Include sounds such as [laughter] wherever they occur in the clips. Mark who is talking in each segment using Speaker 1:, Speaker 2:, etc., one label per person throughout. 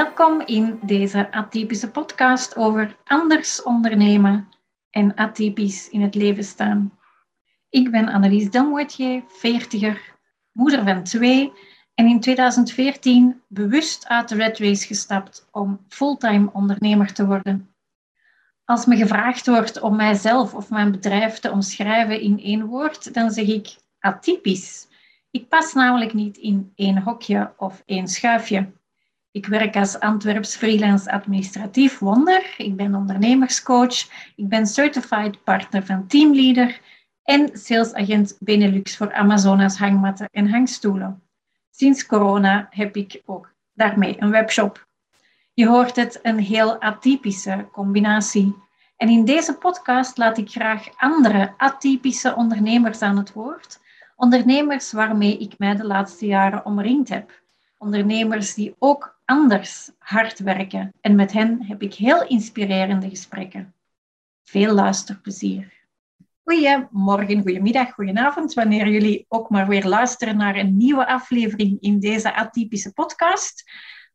Speaker 1: Welkom in deze atypische podcast over anders ondernemen en atypisch in het leven staan. Ik ben Annelies Delmoitier, veertiger, moeder van twee en in 2014 bewust uit de Red Race gestapt om fulltime ondernemer te worden. Als me gevraagd wordt om mijzelf of mijn bedrijf te omschrijven in één woord, dan zeg ik atypisch. Ik pas namelijk niet in één hokje of één schuifje. Ik werk als Antwerps freelance administratief wonder. Ik ben ondernemerscoach. Ik ben certified partner van Teamleader en salesagent Benelux voor Amazonas hangmatten en hangstoelen. Sinds corona heb ik ook daarmee een webshop. Je hoort het, een heel atypische combinatie. En in deze podcast laat ik graag andere atypische ondernemers aan het woord. Ondernemers waarmee ik mij de laatste jaren omringd heb. Ondernemers die ook anders hard werken. En met hen heb ik heel inspirerende gesprekken. Veel luisterplezier. Goedemorgen, goedemiddag, goedenavond, wanneer jullie ook maar weer luisteren naar een nieuwe aflevering in deze atypische podcast.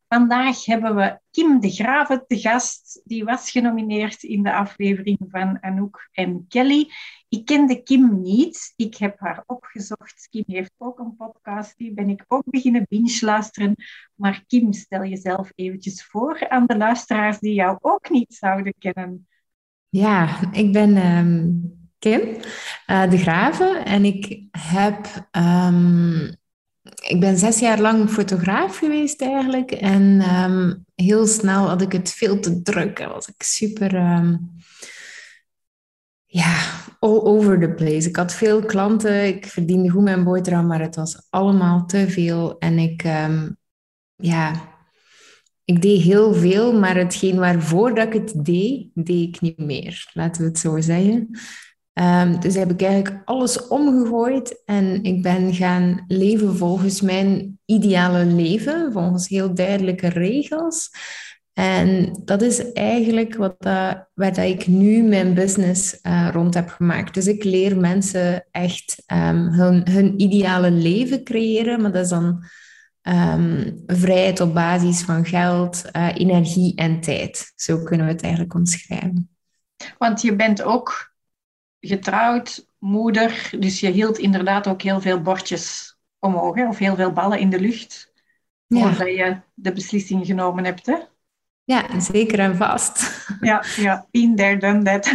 Speaker 1: Vandaag hebben we Kim de Graven te gast. Die was genomineerd in de aflevering van Anouk en Kelly. Ik kende Kim niet. Ik heb haar opgezocht. Kim heeft ook een podcast. Die ben ik ook beginnen binge luisteren. Maar Kim, stel jezelf eventjes voor aan de luisteraars die jou ook niet zouden kennen.
Speaker 2: Ja, ik ben ehm, Kim uh, de Graven en ik heb um, ik ben zes jaar lang fotograaf geweest eigenlijk. En ehm, heel snel had ik het veel te druk. En was ik super... ja, all over the place. Ik had veel klanten. Ik verdiende goed mijn boterham, maar het was allemaal te veel. En ik... Um, ja, ik deed heel veel, maar hetgeen waarvoor dat ik het deed, deed ik niet meer. Laten we het zo zeggen. Um, dus heb ik eigenlijk alles omgegooid en ik ben gaan leven volgens mijn ideale leven, volgens heel duidelijke regels. En dat is eigenlijk wat dat, waar dat ik nu mijn business uh, rond heb gemaakt. Dus ik leer mensen echt um, hun, hun ideale leven creëren, maar dat is dan um, vrijheid op basis van geld, uh, energie en tijd. Zo kunnen we het eigenlijk omschrijven.
Speaker 1: Want je bent ook getrouwd, moeder, dus je hield inderdaad ook heel veel bordjes omhoog, hè? of heel veel ballen in de lucht, ja. voordat je de beslissing genomen hebt. Hè?
Speaker 2: Ja, zeker en vast.
Speaker 1: Ja, ja, been there, done that.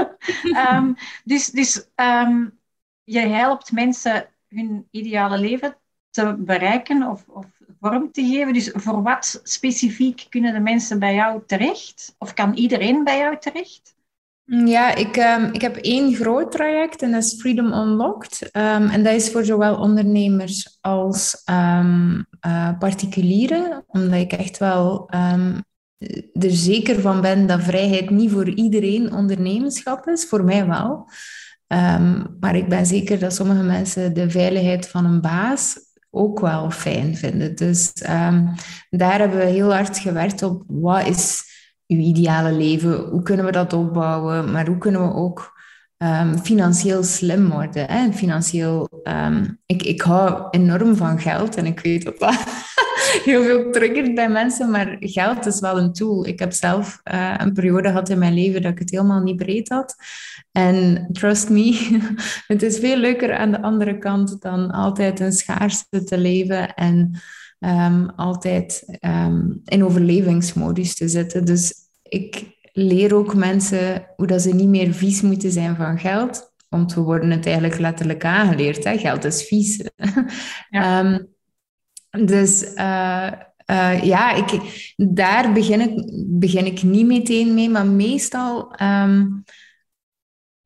Speaker 1: [laughs] um, dus dus um, je helpt mensen hun ideale leven te bereiken of, of vorm te geven. Dus voor wat specifiek kunnen de mensen bij jou terecht? Of kan iedereen bij jou terecht?
Speaker 2: Ja, ik, um, ik heb één groot traject en dat is Freedom Unlocked. Um, en dat is voor zowel ondernemers als um, uh, particulieren, omdat ik echt wel er zeker van ben dat vrijheid niet voor iedereen ondernemerschap is, voor mij wel. maar ik ben zeker dat sommige mensen de veiligheid van een baas ook wel fijn vinden. Dus daar hebben we heel hard gewerkt op wat is uw ideale leven, hoe kunnen we dat opbouwen, maar hoe kunnen we ook um, financieel slim worden. Hè? Financieel, ik, ik hou enorm van geld en ik weet dat dat [laughs] heel veel triggert bij mensen, maar geld is wel een tool. Ik heb zelf uh, een periode gehad in mijn leven dat ik het helemaal niet breed had. En trust me, [laughs] het is veel leuker aan de andere kant dan altijd een schaarste te leven en um, altijd um, in overlevingsmodus te zitten. Dus ik leer ook mensen hoe dat ze niet meer vies moeten zijn van geld. Want we worden het eigenlijk letterlijk aangeleerd. Hè? Geld is vies. [laughs] Ja. um, dus uh, uh, ja, ik, daar begin ik, begin ik niet meteen mee. Maar meestal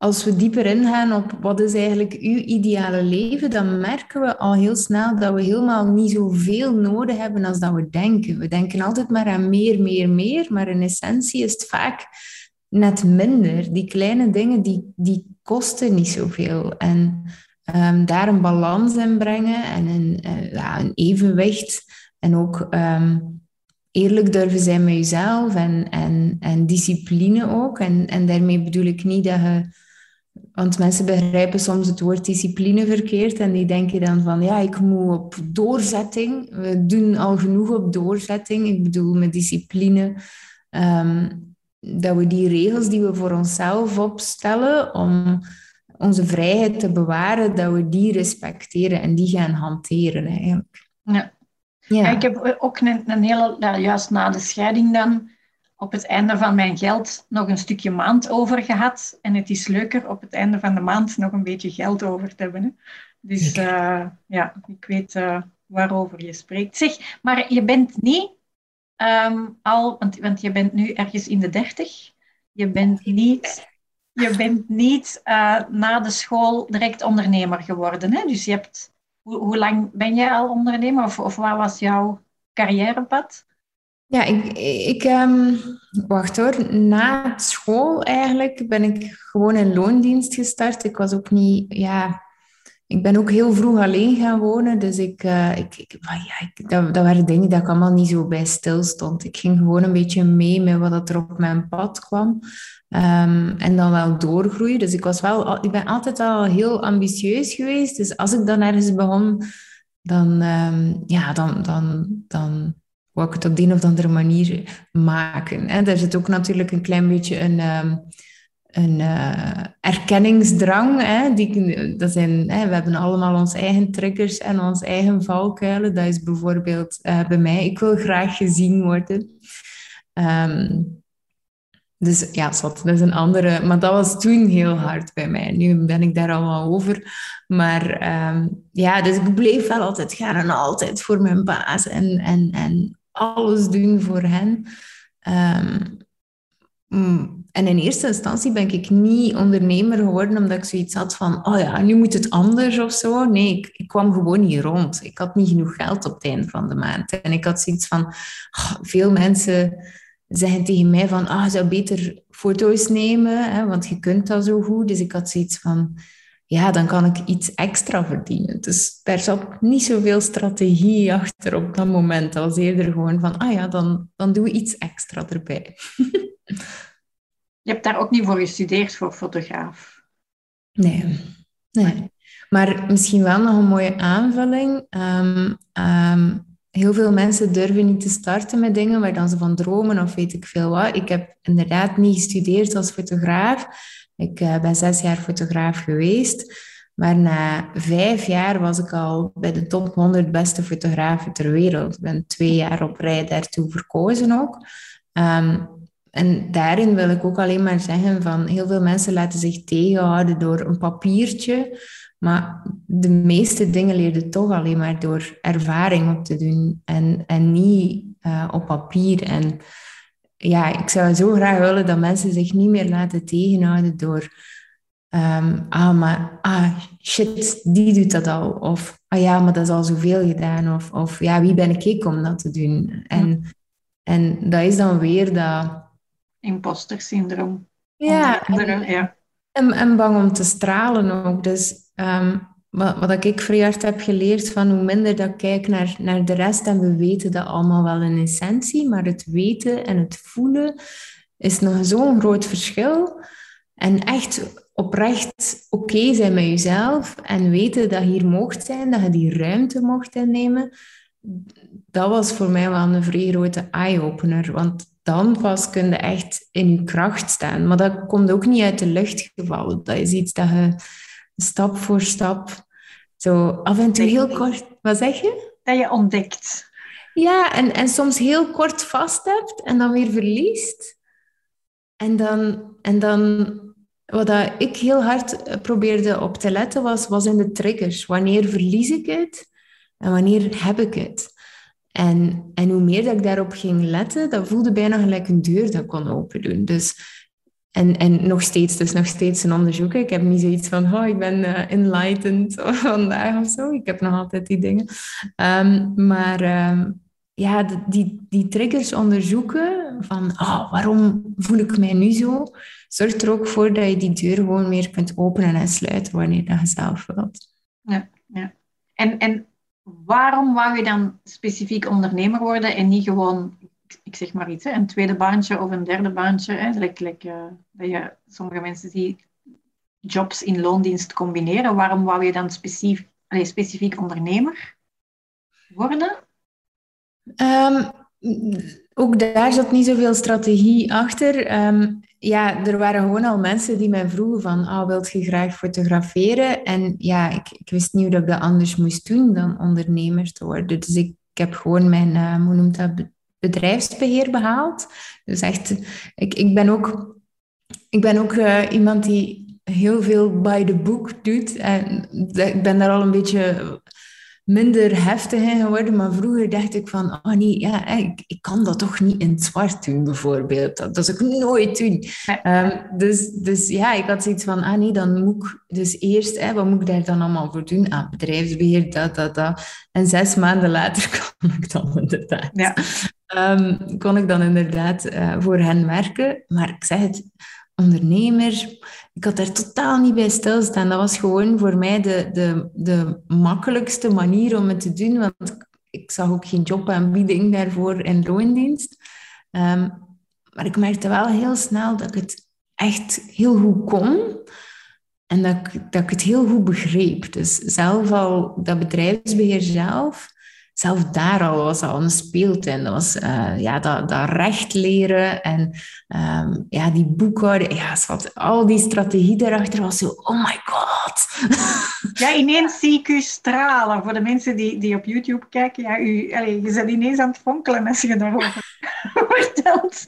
Speaker 2: als we dieper ingaan op wat is eigenlijk uw ideale leven, dan merken we al heel snel dat we helemaal niet zoveel nodig hebben als dat we denken. We denken altijd maar aan meer, meer, meer, maar in essentie is het vaak net minder. Die kleine dingen, die, die kosten niet zoveel. En um, daar een balans in brengen en een, uh, ja, een evenwicht en ook um, eerlijk durven zijn met jezelf en, en, en discipline ook. En, en daarmee bedoel ik niet dat je want mensen begrijpen soms het woord discipline verkeerd en die denken dan van ja, ik moet op doorzetting. We doen al genoeg op doorzetting. Ik bedoel met discipline ehm, dat we die regels die we voor onszelf opstellen om onze vrijheid te bewaren, dat we die respecteren en die gaan hanteren eigenlijk.
Speaker 1: Ja. Ja. ik heb ook een, een hele, nou, juist na de scheiding dan, op het einde van mijn geld nog een stukje maand over gehad. En het is leuker op het einde van de maand nog een beetje geld over te hebben. Hè. Dus uh, ja, ik weet uh, waarover je spreekt. Zeg, maar je bent niet um, al, want, want je bent nu ergens in de dertig. Je bent niet, je bent niet uh, na de school direct ondernemer geworden. Hè? Dus je hebt, hoe, hoe lang ben jij al ondernemer? Of, of wat was jouw carrièrepad?
Speaker 2: Ja, ik, ik um, wacht hoor. Na school eigenlijk ben ik gewoon in loondienst gestart. Ik was ook niet, ja, ik ben ook heel vroeg alleen gaan wonen. Dus ik, uh, ik, ik, ja, dat, dat waren dingen dat ik allemaal niet zo bij stil stond. Ik ging gewoon een beetje mee met wat er op mijn pad kwam. Um, en dan wel doorgroeien. Dus ik, was wel, ik ben altijd wel heel ambitieus geweest. Dus als ik dan ergens begon, dan, um, ja, dan, dan, dan wou ik het op de een of andere manier maken. En daar zit ook natuurlijk een klein beetje een, um, een uh, erkenningsdrang. Hè? Die, dat zijn, hè, we hebben allemaal onze eigen triggers en onze eigen valkuilen. Dat is bijvoorbeeld uh, bij mij, ik wil graag gezien worden. Um, dus ja, dat is een andere. Maar dat was toen heel hard bij mij. Nu ben ik daar allemaal over. Maar um, ja, dus ik bleef wel altijd gaan en altijd voor mijn baas. En, en, en alles doen voor hen. Um, en in eerste instantie ben ik niet ondernemer geworden omdat ik zoiets had van, oh ja, nu moet het anders of zo. Nee, ik, ik kwam gewoon niet rond. Ik had niet genoeg geld op het einde van de maand. En ik had zoiets van, oh, veel mensen zeggen tegen mij van, ah, je zou beter foto's nemen, hè, want je kunt dat zo goed. Dus ik had zoiets van, ja, dan kan ik iets extra verdienen. Dus daar zat niet zoveel strategie achter op dat moment. Dat was eerder gewoon van, ah ja, dan, dan doen we iets extra erbij. [laughs]
Speaker 1: Je hebt daar ook niet voor gestudeerd, voor fotograaf?
Speaker 2: Nee, nee. Maar misschien wel nog een mooie aanvulling. Um, um, heel veel mensen durven niet te starten met dingen waar dan ze van dromen of weet ik veel wat. Ik heb inderdaad niet gestudeerd als fotograaf. Ik uh, ben zes jaar fotograaf geweest. Maar na vijf jaar was ik al bij de top 100 beste fotografen ter wereld. Ik ben twee jaar op rij daartoe verkozen ook. Um, en daarin wil ik ook alleen maar zeggen van heel veel mensen laten zich tegenhouden door een papiertje. Maar de meeste dingen leer je toch alleen maar door ervaring op te doen en, en niet uh, op papier. En ja, ik zou zo graag willen dat mensen zich niet meer laten tegenhouden door... Um, ah, maar ah, shit, die doet dat al. Of ah ja, maar dat is al zoveel gedaan. Of, of ja, wie ben ik om dat te doen? En, en dat is dan weer dat...
Speaker 1: Imposter syndroom.
Speaker 2: Ja, en, ja. En, en bang om te stralen ook. Dus um, wat, wat ik vrij hard heb geleerd van hoe minder dat ik kijk naar, naar de rest en we weten dat allemaal wel in essentie, maar het weten en het voelen is nog zo'n groot verschil. En echt oprecht oké zijn met jezelf en weten dat je hier mocht zijn, dat je die ruimte mocht innemen, dat was voor mij wel een vrij grote eye-opener. Want dan pas kun je echt in je kracht staan. Maar dat komt ook niet uit de lucht gevallen. Dat is iets dat je stap voor stap, zo af en toe heel kort... Wat zeg je?
Speaker 1: Dat je ontdekt.
Speaker 2: Ja, en, en soms heel kort vast hebt en dan weer verliest. En dan, en dan wat ik heel hard probeerde op te letten was, was in de triggers. Wanneer verlies ik het en wanneer heb ik het? En, en hoe meer dat ik daarop ging letten, dat voelde bijna gelijk een deur dat ik kon open doen. Dus en, en nog steeds, dus nog steeds een onderzoek. Ik heb niet zoiets van, oh, ik ben uh, enlightened [laughs] vandaag of zo. Ik heb nog altijd die dingen. Um, maar um, ja, die, die triggers onderzoeken van, oh, waarom voel ik mij nu zo? Zorgt er ook voor dat je die deur gewoon meer kunt openen en sluiten wanneer dat je zelf wilt.
Speaker 1: Ja, ja. En, en waarom wou je dan specifiek ondernemer worden en niet gewoon ik zeg maar iets, hè, een tweede baantje of een derde baantje. Hè, like, uh, dat je sommige mensen die jobs in loondienst combineren. Waarom wou je dan specifiek, allez, specifiek ondernemer worden?
Speaker 2: Um, ook daar zat niet zoveel strategie achter. Um, ja, er waren gewoon al mensen die mij vroegen van, ah, wilt je graag fotograferen? En ja, ik, ik wist niet hoe ik dat anders moest doen dan ondernemer te worden. Dus ik, heb gewoon mijn, uh, hoe noemt dat, bedrijfsbeheer behaald. Dus echt, ik, ik ben ook, ik ben ook uh, iemand die heel veel by the book doet. En ik ben daar al een beetje minder heftig in geworden. Maar vroeger dacht ik van, oh nee, ja, ik, ik kan dat toch niet in het zwart doen, bijvoorbeeld. Dat, dat zou ik nooit doen. Um, dus, dus ja, ik had zoiets van, ah nee, dan moet ik dus eerst, hè, wat moet ik daar dan allemaal voor doen? Ah, bedrijfsbeheer, dat, dat, dat. En zes maanden later [laughs] kon ik dan inderdaad, ja. um, kon ik dan inderdaad uh, voor hen werken. Maar ik zeg het, ondernemer. Ik had daar totaal niet bij stilstaan. Dat was gewoon voor mij de, de, de makkelijkste manier om het te doen, want ik zag ook geen jobaanbieding daarvoor in loondienst. Um, maar ik merkte wel heel snel dat ik het echt heel goed kon en dat ik, dat ik het heel goed begreep. Dus zelf al dat bedrijfsbeheer zelf, zelf daar al was al een speeltuin. Dat was uh, ja, dat, dat recht leren en um, ja, die boekhouden. Ja, zat, al die strategie daarachter was zo, oh my god. [laughs]
Speaker 1: Ja, ineens zie ik u stralen. Voor de mensen die, die op YouTube kijken, ja, u, allez, je bent ineens aan het fonkelen als je daarover [laughs] vertelt.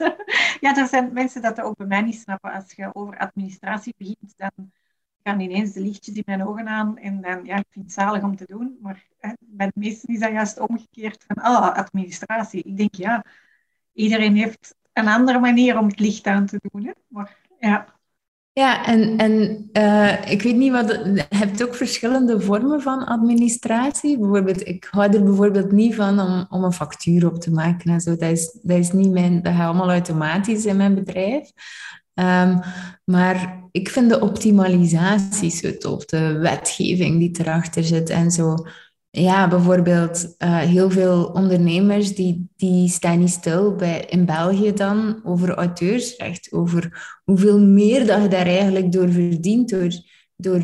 Speaker 1: Ja, er zijn mensen dat ook bij mij niet snappen. Als je over administratie begint, dan gaan ineens de lichtjes in mijn ogen aan. En dan, ja, ik vind het zalig om te doen. Maar hè, bij de is dat juist omgekeerd van, ah, administratie. Ik denk, ja, iedereen heeft een andere manier om het licht aan te doen. Hè? Maar ja.
Speaker 2: Ja, en, en uh, ik weet niet wat. Je hebt ook verschillende vormen van administratie. Bijvoorbeeld, ik hou er bijvoorbeeld niet van om, om een factuur op te maken. En zo. Dat, is, dat, is niet mijn, dat gaat allemaal automatisch in mijn bedrijf. Um, maar ik vind de optimalisatie zo tof, de wetgeving die erachter zit en zo. Ja, bijvoorbeeld uh, heel veel ondernemers die, die staan niet stil bij, in België dan over auteursrecht, over hoeveel meer dat je daar eigenlijk door verdient, door, door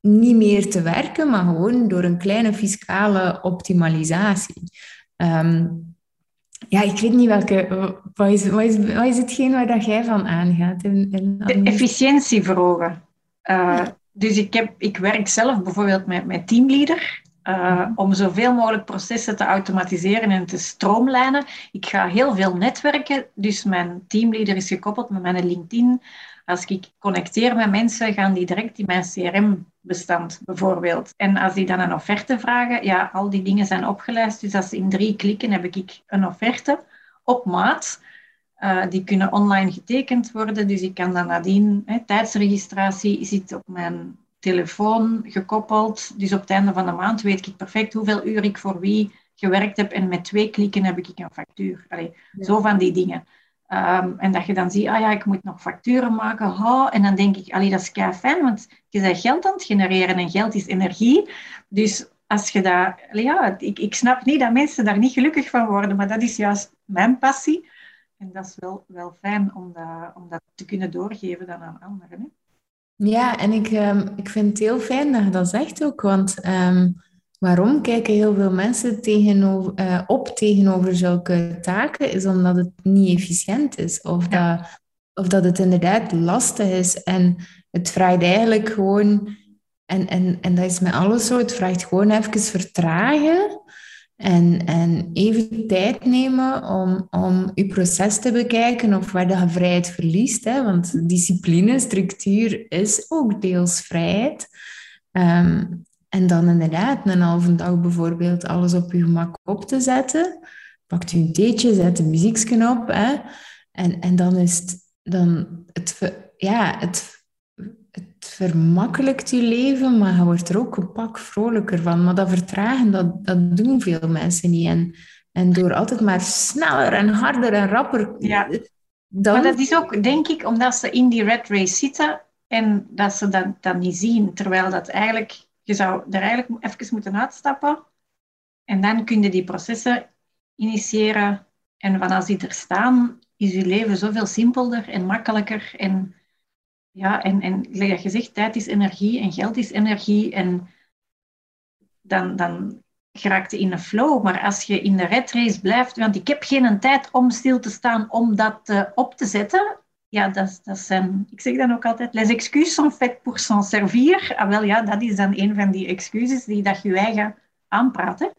Speaker 2: niet meer te werken, maar gewoon door een kleine fiscale optimalisatie. Um, ja, ik weet niet welke. Wat is, wat is, wat is hetgeen waar dat jij van aangaat? In, in
Speaker 1: de efficiëntie verhogen. Uh, Dus ik, heb, ik werk zelf bijvoorbeeld met, met teamleader. Uh, om zoveel mogelijk processen te automatiseren en te stroomlijnen. Ik ga heel veel netwerken, dus mijn teamleader is gekoppeld met mijn LinkedIn. Als ik connecteer met mensen, gaan die direct in mijn CRM-bestand bijvoorbeeld. En als die dan een offerte vragen, ja, al die dingen zijn opgelijst. Dus als in drie klikken heb ik een offerte op maat. Uh, die kunnen online getekend worden, dus ik kan dan nadien, hè, tijdsregistratie zit op mijn telefoon gekoppeld. Dus op het einde van de maand weet ik perfect hoeveel uur ik voor wie gewerkt heb en met twee klikken heb ik een factuur. Allee, Zo van die dingen. Um, en dat je dan ziet, ah ja, ik moet nog facturen maken. Oh, en dan denk ik, allee, dat is kei fijn, want je bent geld aan het genereren en geld is energie. Dus als je dat... Ja, ik, ik snap niet dat mensen daar niet gelukkig van worden, maar dat is juist mijn passie. En dat is wel, wel fijn om dat, om dat te kunnen doorgeven dan aan anderen. Hè?
Speaker 2: Ja, en ik, um, ik vind het heel fijn dat je dat zegt ook, want... Um, Waarom kijken heel veel mensen tegenover, uh, op tegenover zulke taken? Is omdat het niet efficiënt is of, dat, of dat het inderdaad lastig is. En het vraagt eigenlijk gewoon, en, en, en dat is met alles zo, het vraagt gewoon even vertragen en, en even tijd nemen om, om je proces te bekijken of waar je vrijheid verliest. Hè? Want discipline, structuur is ook deels vrijheid. Um, en dan inderdaad een halve dag bijvoorbeeld alles op je gemak op te zetten. Pakt u een theetje, zet de muziekje op. Hè? En, en dan is het, dan het, ja, het, het vermakkelijkt je leven, maar je wordt er ook een pak vrolijker van. Maar dat vertragen, dat, dat doen veel mensen niet. En, en door altijd maar sneller en harder en rapper...
Speaker 1: Ja. Dan... Maar dat is ook, denk ik, omdat ze in die red race zitten en dat ze dat, dat niet zien. Terwijl dat eigenlijk je zou er eigenlijk even moeten uitstappen en dan kun je die processen initiëren. En van als die er staan, is je leven zoveel simpelder en makkelijker. En ja, en, en je zegt, tijd is energie en geld is energie. En dan, dan geraakt je in een flow. Maar als je in de red race blijft, want ik heb geen tijd om stil te staan om dat uh, op te zetten. Ja, dat, dat zijn, ik zeg dan ook altijd, les excuses sont faites pour s'en servir. Ah, wel ja, dat is dan een van die excuses die dat je eigen aanpraat.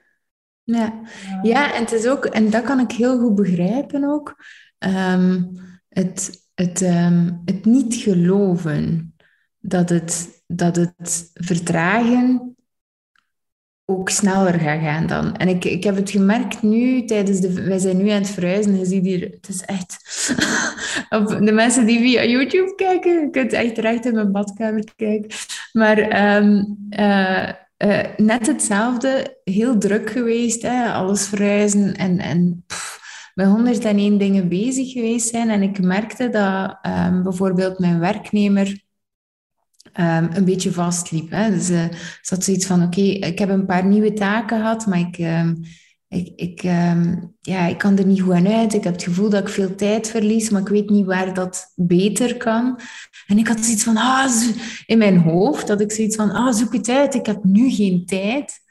Speaker 2: Ja. ja, en het is ook, en dat kan ik heel goed begrijpen ook, um, het, het, um, het niet geloven dat het, dat het vertragen ook sneller gaat gaan dan. En ik, ik heb het gemerkt nu, tijdens de... Wij zijn nu aan het verhuizen. Je ziet hier... Het is echt... [laughs] de mensen die via YouTube kijken, je kunt echt recht in mijn badkamer kijken. Maar um, uh, uh, net hetzelfde. Heel druk geweest. Hè? Alles verhuizen en... en met 101 dingen bezig geweest zijn. En ik merkte dat um, bijvoorbeeld mijn werknemer um, een beetje vastliep. Hè. Dus uh, ze had zoiets van, oké, ik heb een paar nieuwe taken gehad, maar ik, um, ik, ik, um, ja, ik kan er niet goed aan uit. Ik heb het gevoel dat ik veel tijd verlies, maar ik weet niet waar dat beter kan. En ik had zoiets van, ah, in mijn hoofd, dat ik zoiets van, ah, zoek het uit, ik heb nu geen tijd.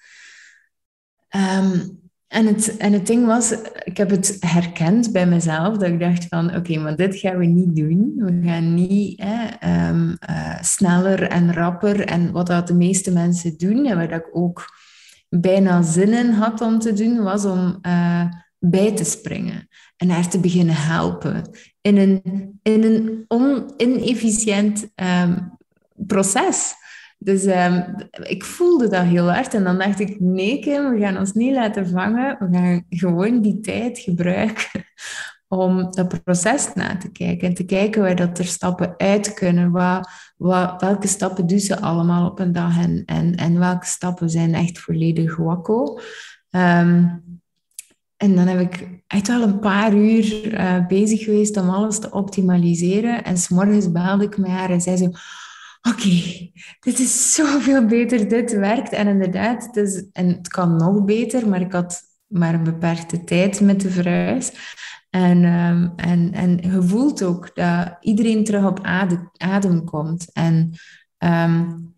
Speaker 2: En het, en het ding was, ik heb het herkend bij mezelf, dat ik dacht van, oké, maar dit gaan we niet doen. We gaan niet um, uh, sneller en rapper en wat dat de meeste mensen doen, en wat ik ook bijna zin in had om te doen, was om uh, bij te springen en haar te beginnen helpen in een, in een on-inefficiënt um, proces. Dus um, ik voelde dat heel hard. En dan dacht ik, nee Kim, we gaan ons niet laten vangen. We gaan gewoon die tijd gebruiken [laughs] om dat proces na te kijken. En te kijken waar dat er stappen uit kunnen. Wat, welke stappen doen ze allemaal op een dag? En, en, welke stappen zijn echt volledig wakko? Um, en dan heb ik echt wel een paar uur uh, bezig geweest om alles te optimaliseren. En s'morgens belde ik met haar en zei ze oké, dit is zoveel beter, dit werkt. En inderdaad, het, en het kan nog beter, maar ik had maar een beperkte tijd met de verhuis. En, um, en, en je voelt ook dat iedereen terug op adem, adem komt. En um,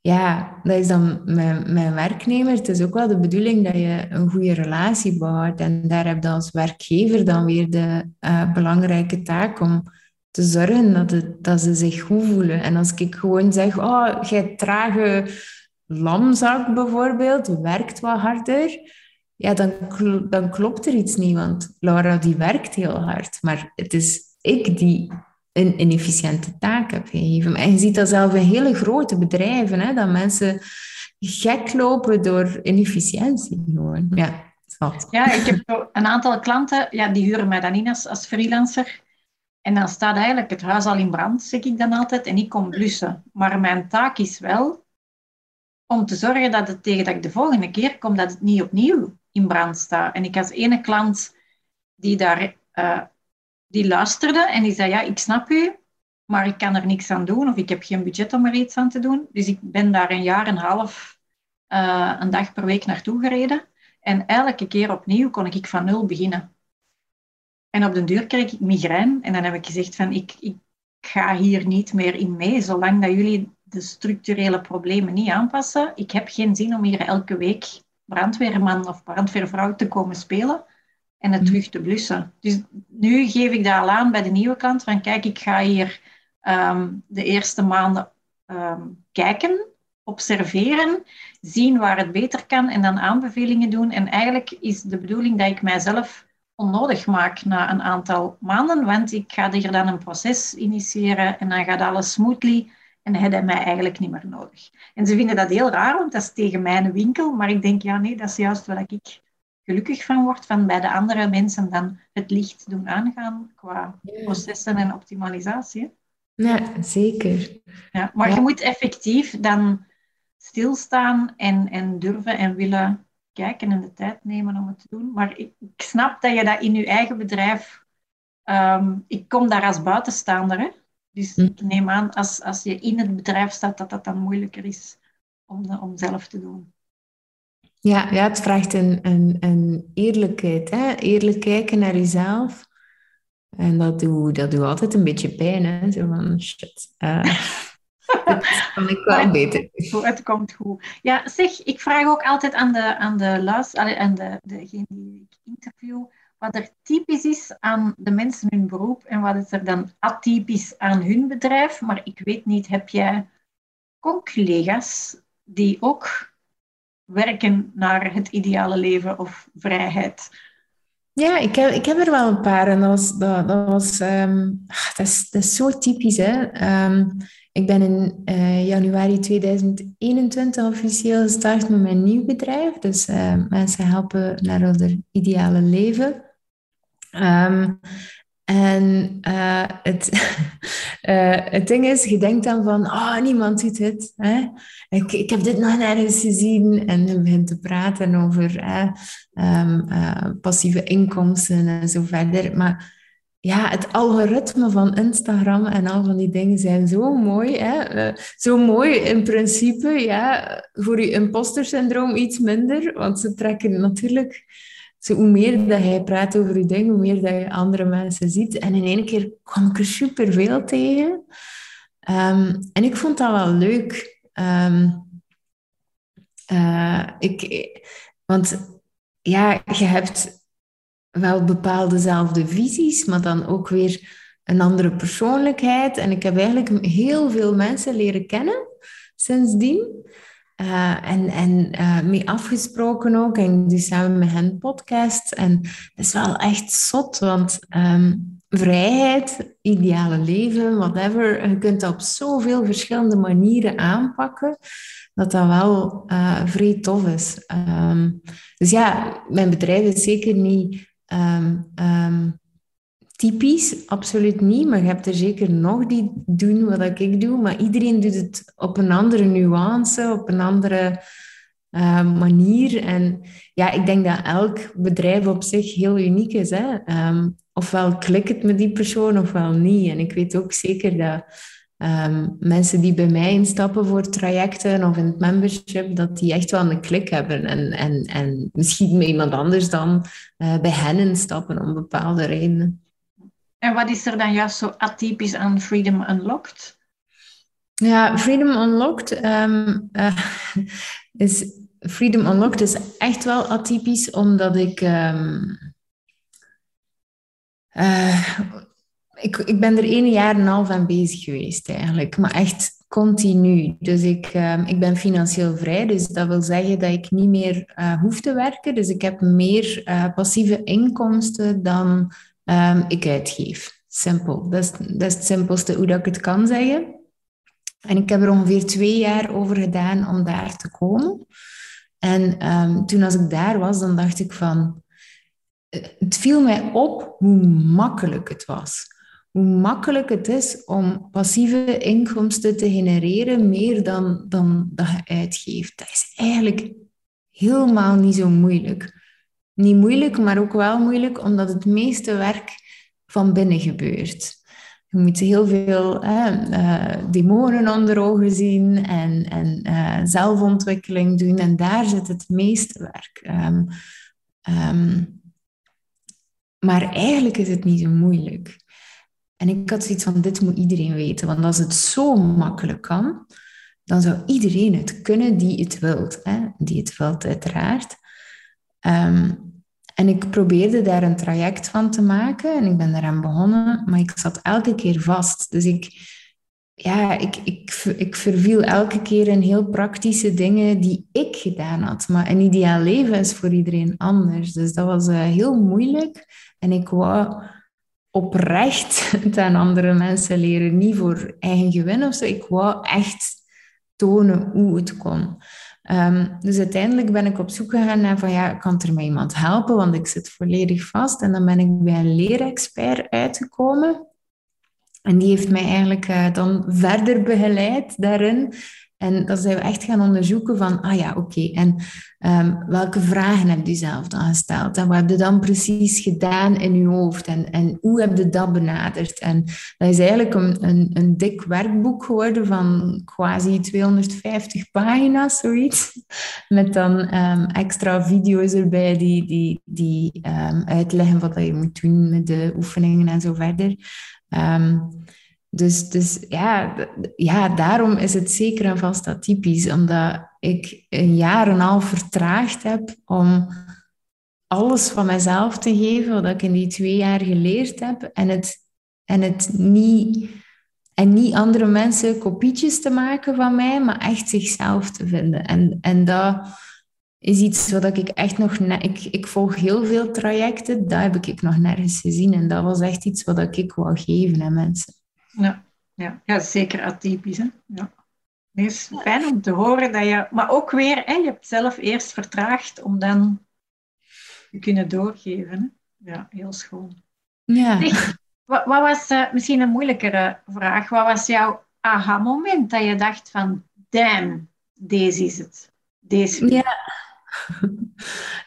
Speaker 2: ja, dat is dan mijn, mijn werknemer. Het is ook wel de bedoeling dat je een goede relatie bouwt. En daar heb je als werkgever dan weer de uh, belangrijke taak om te zorgen dat, ze zich goed voelen. En als ik gewoon zeg, oh, jij trage lamzak bijvoorbeeld, werkt wat harder, ja, dan, dan klopt er iets niet, want Laura die werkt heel hard. Maar het is ik die een inefficiënte taak heb gegeven. En je ziet dat zelf in hele grote bedrijven, hè, dat mensen gek lopen door inefficiëntie gewoon. Ja,
Speaker 1: ja, ik heb een aantal klanten, ja, die huren mij dan in als freelancer. En dan staat eigenlijk het huis al in brand, zeg ik dan altijd, en ik kom blussen. Maar mijn taak is wel om te zorgen dat het tegen dat ik de volgende keer kom, dat het niet opnieuw in brand staat. En ik had ene klant die daar uh, die luisterde en die zei, ja, ik snap u, maar ik kan er niks aan doen of ik heb geen budget om er iets aan te doen. Dus ik ben daar een jaar en een half uh, een dag per week naartoe gereden. En elke keer opnieuw kon ik van nul beginnen. En op de deur kreeg ik migraine. En dan heb ik gezegd van, ik, ik ga hier niet meer in mee, zolang dat jullie de structurele problemen niet aanpassen. Ik heb geen zin om hier elke week brandweerman of brandweervrouw te komen spelen en het mhm. terug te blussen. Dus nu geef ik dat al aan bij de nieuwe klant van kijk, ik ga hier um, de eerste maanden um, kijken, observeren, zien waar het beter kan en dan aanbevelingen doen. En eigenlijk is de bedoeling dat ik mijzelf onnodig maak na een aantal maanden, want ik ga hier dan een proces initiëren en dan gaat alles smoothly en heeft mij eigenlijk niet meer nodig. En ze vinden dat heel raar, want dat is tegen mijn winkel, maar ik denk, ja nee, dat is juist wat ik gelukkig van word, van bij de andere mensen dan het licht doen aangaan qua processen en optimalisatie.
Speaker 2: Ja, zeker.
Speaker 1: Ja, maar je moet effectief dan stilstaan en, en durven en willen kijken en de tijd nemen om het te doen. Maar ik, ik snap dat je dat in je eigen bedrijf... Um, ik kom daar als buitenstaander, hè? Dus hm. ik neem aan, als, als je in het bedrijf staat, dat dat dan moeilijker is om, de, om zelf te doen.
Speaker 2: Ja, ja het vraagt een, een, een eerlijkheid. Hè? Eerlijk kijken naar jezelf. En dat doet, dat doet altijd een beetje pijn, hè? Zo van, shit. Uh, [laughs] dat kan ik wel beter.
Speaker 1: Het komt goed. Ja, zeg, ik vraag ook altijd aan de, aan de luister, aan de, degene die ik interview, wat er typisch is aan de mensen hun beroep en wat is er dan atypisch aan hun bedrijf. Maar ik weet niet, heb jij collega's die ook werken naar het ideale leven of vrijheid?
Speaker 2: Ja, ik heb, ik heb er wel een paar en dat was, dat, dat was um, dat is, dat is zo typisch. Hè? Um, ik ben in uh, januari 2021 officieel gestart met mijn nieuw bedrijf. Dus uh, mensen helpen naar hun ideale leven. Um, en uh, het, [laughs] het ding is, je denkt dan van, oh, niemand ziet het. Hè? Ik, ik heb dit nog nergens gezien. En je begint te praten over uh, passieve inkomsten en zo verder. Maar ja, het algoritme van Instagram en al van die dingen zijn zo mooi. Hè? zo mooi in principe, ja, voor je imposter syndroom iets minder. Want ze trekken natuurlijk zo, hoe meer dat hij praat over je ding, hoe meer dat je andere mensen ziet. En in één keer kwam ik er superveel tegen. Um, en ik vond dat wel leuk. Um, uh, ik, want ja, je hebt wel bepaalde dezelfde visies, maar dan ook weer een andere persoonlijkheid. En ik heb eigenlijk heel veel mensen leren kennen sindsdien. Uh, en en uh, mee afgesproken ook. En ik doe samen met hen podcast. En dat is wel echt zot, want um, vrijheid, ideale leven, whatever, je kunt dat op zoveel verschillende manieren aanpakken, dat dat wel uh, vrij tof is. Um, dus ja, mijn bedrijf is zeker niet um, typisch, absoluut niet. Maar je hebt er zeker nog die doen wat ik doe. Maar iedereen doet het op een andere nuance, op een andere uh, manier. En ja, ik denk dat elk bedrijf op zich heel uniek is. Hè? Ofwel klikt het met die persoon, ofwel niet. En ik weet ook zeker dat um, mensen die bij mij instappen voor trajecten of in het membership, dat die echt wel een klik hebben. En, en, en misschien met iemand anders dan uh, bij hen instappen om bepaalde redenen.
Speaker 1: En wat is er dan juist zo atypisch aan Freedom Unlocked?
Speaker 2: Ja, Freedom Unlocked um, uh, [laughs] is Freedom Unlocked is echt wel atypisch, omdat ik, um, uh, ik, ik ben er één jaar en een half aan bezig geweest eigenlijk, maar echt continu. Dus ik, um, ik ben financieel vrij, dus dat wil zeggen dat ik niet meer uh, hoef te werken. Dus ik heb meer uh, passieve inkomsten dan um, ik uitgeef. Simpel. Dat is, dat het simpelste hoe dat ik het kan zeggen. En ik heb er ongeveer twee jaar over gedaan om daar te komen. En um, toen als ik daar was, dan dacht ik van... Eh, het viel mij op hoe makkelijk het was. Hoe makkelijk het is om passieve inkomsten te genereren, meer dan, dan dat je uitgeeft. Dat is eigenlijk helemaal niet zo moeilijk niet moeilijk, maar ook wel moeilijk, omdat het meeste werk van binnen gebeurt. Je moet heel veel uh, demonen onder ogen zien en, en uh, zelfontwikkeling doen. En daar zit het meeste werk. Um, um, maar eigenlijk is het niet zo moeilijk. En ik had zoiets van, dit moet iedereen weten. Want als het zo makkelijk kan, dan zou iedereen het kunnen die het wilt. Hè? Die het wilt, uiteraard. Um, en ik probeerde daar een traject van te maken en ik ben daaraan begonnen, maar ik zat elke keer vast. Dus ik, ja, ik, ik, ik verviel elke keer in heel praktische dingen die ik gedaan had. Maar een ideaal leven is voor iedereen anders. Dus dat was uh, heel moeilijk. En ik wou oprecht [laughs] het aan andere mensen leren, niet voor eigen gewin of zo. Ik wou echt tonen hoe het kon. Um, dus uiteindelijk ben ik op zoek gegaan naar van ja, kan er mij iemand helpen, want ik zit volledig vast. En dan ben ik bij een leerexpert uitgekomen. En die heeft mij eigenlijk uh, dan verder begeleid daarin. En dan zijn we echt gaan onderzoeken van, ah ja, oké, en ehm, welke vragen heb je zelf dan gesteld? En wat heb je dan precies gedaan in je hoofd? En, en hoe heb je dat benaderd? En dat is eigenlijk een, een, een dik werkboek geworden van quasi 250 pagina's, zoiets. Met dan ehm, extra video's erbij die, die, die um, uitleggen wat je moet doen met de oefeningen en zo verder. Dus, dus ja, ja, daarom is het zeker en vast atypisch, omdat ik een jaar en een half vertraagd heb om alles van mezelf te geven wat ik in die twee jaar geleerd heb en het, en het niet, en niet andere mensen kopietjes te maken van mij, maar echt zichzelf te vinden. En, en dat is iets wat ik echt nog... Ik, ik volg heel veel trajecten, dat heb ik nog nergens gezien. En dat was echt iets wat ik wou geven aan mensen.
Speaker 1: Ja, ja. ja zeker atypisch. Hè? Ja. Het is fijn om te horen dat je... Maar ook weer, hè, je hebt zelf eerst vertraagd om dan te kunnen doorgeven. Hè? Ja, heel schoon.
Speaker 2: Ja.
Speaker 1: wat, wat, was uh, misschien een moeilijkere vraag? Wat was jouw aha-moment dat je dacht van... Damn, deze is het. Deze.
Speaker 2: Ja.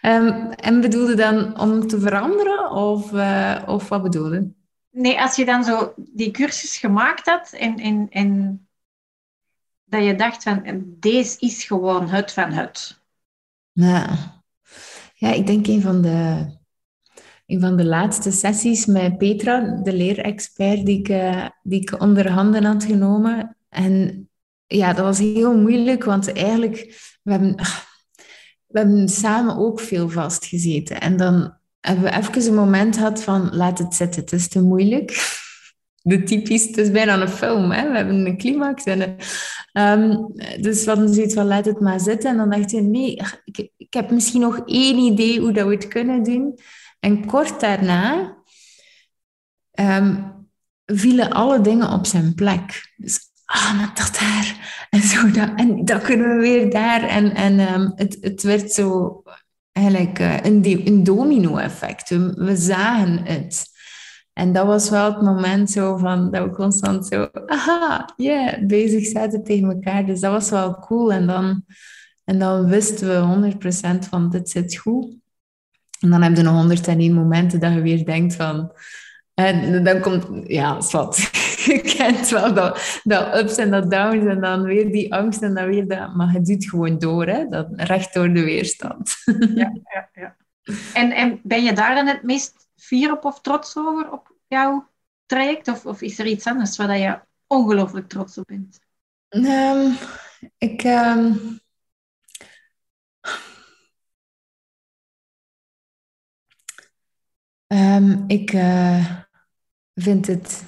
Speaker 2: um, [laughs] en bedoelde dan om te veranderen? Of, uh, of wat bedoelde?
Speaker 1: Nee, als je dan zo die cursus gemaakt had en, en, en dat je dacht van deze is gewoon het van het.
Speaker 2: Ja, ja ik denk een van de, een van de laatste sessies met Petra, de leerexpert die ik, uh, die ik onder handen had genomen. En ja, dat was heel moeilijk, want eigenlijk, we hebben, we hebben samen ook veel vastgezeten. En dan hebben we even een moment gehad van laat het zitten, het is te moeilijk. [laughs] De typisch, het is bijna een film, hè? we hebben een climax. En, um, dus we hadden zoiets van laat het maar zitten. En dan dacht je, nee, ik, heb misschien nog één idee hoe dat we het kunnen doen. En kort daarna um, vielen alle dingen op zijn plek. Dus, ah, maar dat daar. En zo, en dat kunnen we weer daar. En, en um, het, het werd zo eigenlijk uh, een, domino-effect. We, zagen het. En dat was wel het moment zo van, dat we constant zo, aha, yeah, bezig zaten tegen elkaar. Dus dat was wel cool. En dan, en dan wisten we 100% van, dit zit goed. En dan heb je nog 101 momenten dat je weer denkt van... En dan komt, ja, wat. [laughs] Je kent wel dat, dat ups en dat downs en dan weer die angst en dan weer dat. Maar het doet gewoon door, hè? Dat, recht door de weerstand. [laughs]
Speaker 1: Ja, ja, ja. En, en ben je daar dan het meest fier op of trots over, op jouw traject? Of, of is er iets anders waar je ongelooflijk trots op bent?
Speaker 2: Um, ik... Um... Um, ik... Uh vind het...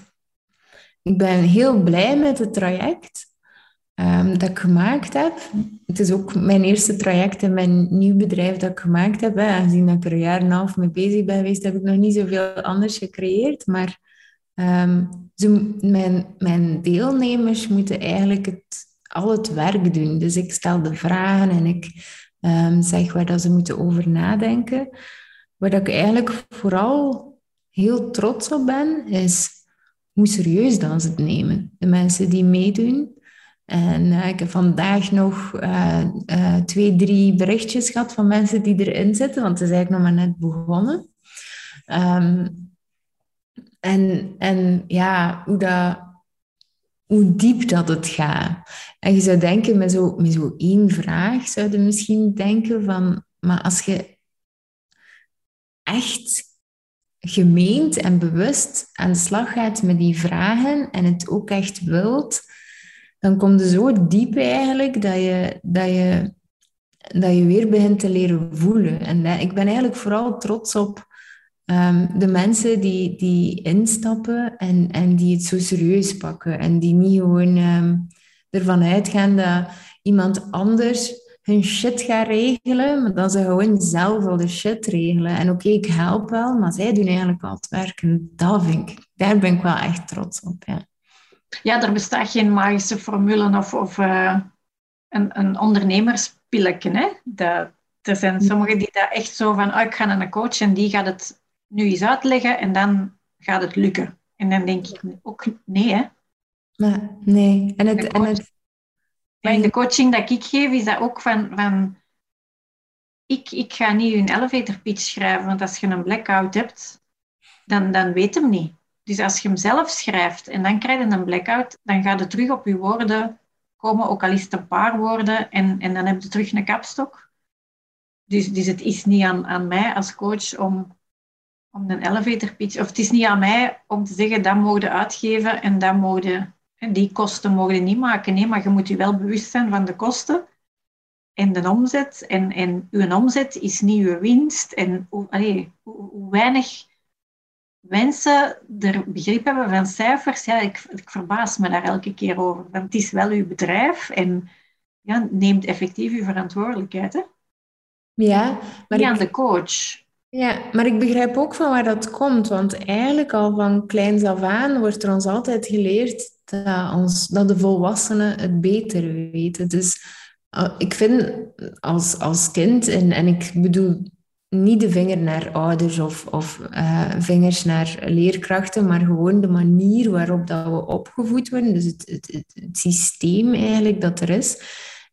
Speaker 2: Ik ben heel blij met het traject um, dat ik gemaakt heb. Het is ook mijn eerste traject in mijn nieuw bedrijf dat ik gemaakt heb. Aangezien ik er een jaar en een half mee bezig ben geweest, heb ik nog niet zoveel anders gecreëerd. Maar ze, mijn, mijn deelnemers moeten eigenlijk het, al het werk doen. Dus ik stel de vragen en ik um, zeg waar dat ze moeten over nadenken. Waar ik eigenlijk vooral heel trots op ben, is hoe serieus dan ze het nemen. De mensen die meedoen. En uh, ik heb vandaag nog uh, uh, twee, drie berichtjes gehad van mensen die erin zitten, want het is eigenlijk nog maar net begonnen. Um, en, en ja, hoe, hoe diep dat het gaat. En je zou denken, met zo, met zo één vraag, zou je misschien denken van, maar als je echt gemeend en bewust aan de slag gaat met die vragen en het ook echt wilt, dan komt het zo diep eigenlijk dat je, dat je, dat je weer begint te leren voelen. En ik ben eigenlijk vooral trots op um, de mensen die, die instappen en, en die het zo serieus pakken en die niet gewoon um, ervan uitgaan dat iemand anders hun shit gaan regelen, maar dat ze gewoon zelf al de shit regelen. En oké, ik help wel, maar zij doen eigenlijk al het werk. En dat vind ik, daar ben ik wel echt trots op. Ja,
Speaker 1: ja er bestaat geen magische formule of, of uh, een, een ondernemerspilletje. Hè? Dat, er zijn sommigen die daar echt zo van, oh, ik ga naar een coach en die gaat het nu eens uitleggen en dan gaat het lukken. En dan denk ik ook, nee hè.
Speaker 2: Maar, nee, en het, en het,
Speaker 1: Maar in de coaching dat ik geef, is dat ook van... van ik, ik ga niet een elevator pitch schrijven, want als je een blackout hebt, dan, dan weet hem niet. Dus als je hem zelf schrijft en dan krijg je een blackout, dan ga je terug op je woorden komen, ook al is het een paar woorden, en, en dan heb je terug een kapstok. Dus, dus het is niet aan, aan mij als coach om, om een elevator pitch, of het is niet aan mij om te zeggen, dat mogen uitgeven en dat mogen, die kosten mogen niet maken. Nee, maar je moet je wel bewust zijn van de kosten en de omzet. En, en uw omzet is niet uw winst. En allee, hoe weinig mensen er begrip hebben van cijfers, ja, ik, ik verbaas me daar elke keer over. Want het is wel uw bedrijf en ja, neemt effectief uw verantwoordelijkheid. Hè?
Speaker 2: Ja,
Speaker 1: maar Niet aan de coach.
Speaker 2: Ja, maar ik begrijp ook van waar dat komt. Want eigenlijk al van kleins af aan wordt er ons altijd geleerd dat, ons, dat de volwassenen het beter weten. Dus uh, ik vind als, als kind, en, en ik bedoel niet de vinger naar ouders of, of uh, vingers naar leerkrachten, maar gewoon de manier waarop dat we opgevoed worden, dus het, het, het, systeem eigenlijk dat er is,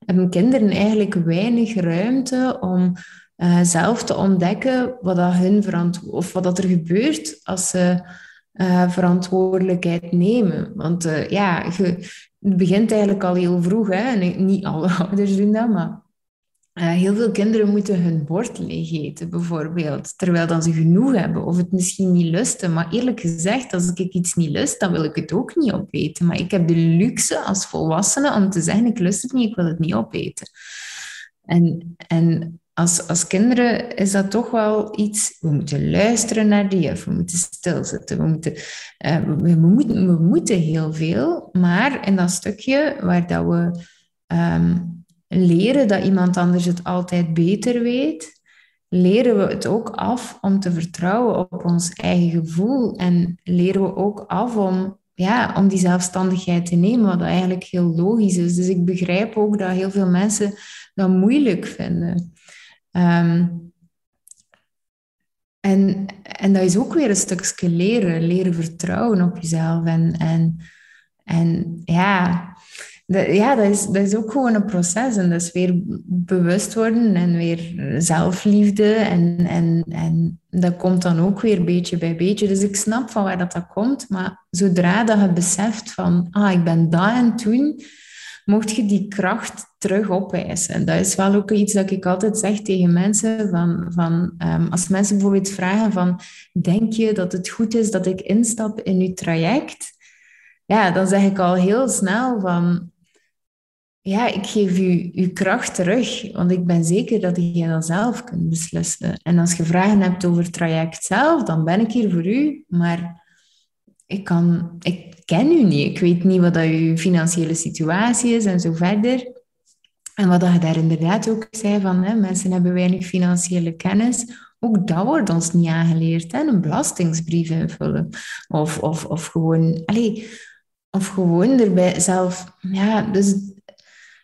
Speaker 2: hebben kinderen eigenlijk weinig ruimte om uh, zelf te ontdekken wat, dat hun verantwo of wat dat er gebeurt als ze uh, verantwoordelijkheid nemen. Want ja, je, het begint eigenlijk al heel vroeg, hè? en niet alle [laughs] ouders doen dat, maar uh, heel veel kinderen moeten hun bord leeg eten, bijvoorbeeld, terwijl dan ze genoeg hebben of het misschien niet lusten. Maar eerlijk gezegd, als ik iets niet lust, dan wil ik het ook niet opeten. Maar ik heb de luxe als volwassene om te zeggen, ik lust het niet, ik wil het niet opeten. En, en als, als kinderen is dat toch wel iets, we moeten luisteren naar die we moeten stilzitten, we moeten, uh, we, moeten, we moeten heel veel, maar in dat stukje waar dat we... Um, leren dat iemand anders het altijd beter weet, leren we het ook af om te vertrouwen op ons eigen gevoel. En leren we ook af om, ja, om die zelfstandigheid te nemen, wat eigenlijk heel logisch is. Dus ik begrijp ook dat heel veel mensen dat moeilijk vinden. Ehm, en, en dat is ook weer een stukje leren, leren vertrouwen op jezelf. En, en, en ja, ja, dat is, dat is ook gewoon een proces. En dat is weer bewust worden en weer zelfliefde. En, en, en dat komt dan ook weer beetje bij beetje. Dus ik snap van waar dat, dat komt. Maar zodra dat je beseft van, ah, ik ben daar en toen, mocht je die kracht terug opeisen. En dat is wel ook iets dat ik altijd zeg tegen mensen. Van, van, um, als mensen bijvoorbeeld vragen van, denk je dat het goed is dat ik instap in je traject? Ja, dan zeg ik al heel snel van, ja, ik geef u uw kracht terug, want ik ben zeker dat je dat zelf kunt beslissen. En als je vragen hebt over het traject zelf, dan ben ik hier voor u, maar ik, kan, ik ken u niet. Ik weet niet wat dat uw financiële situatie is en zo verder. En wat je daar inderdaad ook zei, van hè, mensen hebben weinig financiële kennis. Ook dat wordt ons niet aangeleerd. Hè? Een belastingsbrief invullen. Of, of, of gewoon... Allez, of gewoon erbij zelf... Ja, dus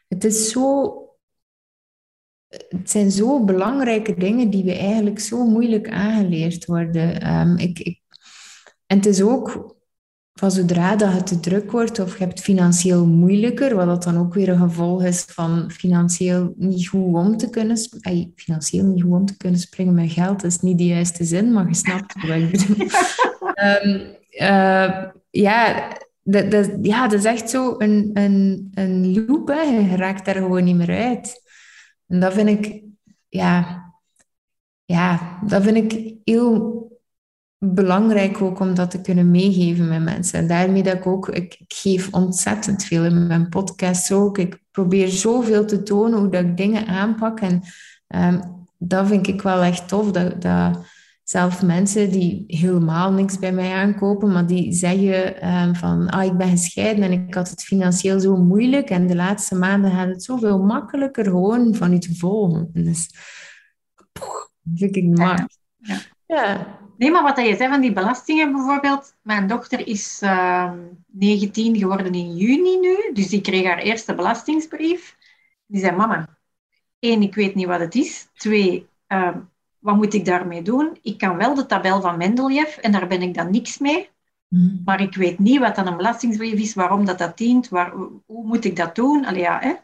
Speaker 2: het is zo het zijn zo belangrijke dingen die we eigenlijk zo moeilijk aangeleerd worden. Ehm, ik, en het is ook van zodra dat het te druk wordt of je hebt financieel moeilijker, wat dat dan ook weer een gevolg is van financieel niet goed om te kunnen. Financieel niet goed om te kunnen springen met geld, is niet de juiste zin, maar je snapt wat ik bedoel. um, [laughs] uh, ja, dat, dat, ja, dat is echt zo een, een, een loop. Hè. Je raakt daar gewoon niet meer uit. En dat vind ik, ja, ja, dat vind ik heel belangrijk ook om dat te kunnen meegeven met mensen. En daarmee dat ik ook, ik, ik geef ontzettend veel in mijn podcast ook. Ik probeer zoveel te tonen hoe dat ik dingen aanpak. En um, dat vind ik wel echt tof, dat, dat zelf mensen die helemaal niks bij mij aankopen, maar die zeggen um, van, ah, ik ben gescheiden en ik had het financieel zo moeilijk en de laatste maanden gaat het zoveel makkelijker gewoon van u te volgen. Dus, poeh, vind ik. Ja.
Speaker 1: ja. Nee, maar wat je zei van die belastingen bijvoorbeeld. Mijn dochter is uh, ehm, 19 geworden in juni nu, dus die kreeg haar eerste belastingsbrief. Die zei, mama, één, ik weet niet wat het is. Twee, uh, wat moet ik daarmee doen? Ik kan wel de tabel van Mendeleev en daar ben ik dan niks mee. Hmm. Maar ik weet niet wat dan een belastingsbrief is, waarom dat, dat dient, waar, hoe moet ik dat doen? Allee, ja, hè?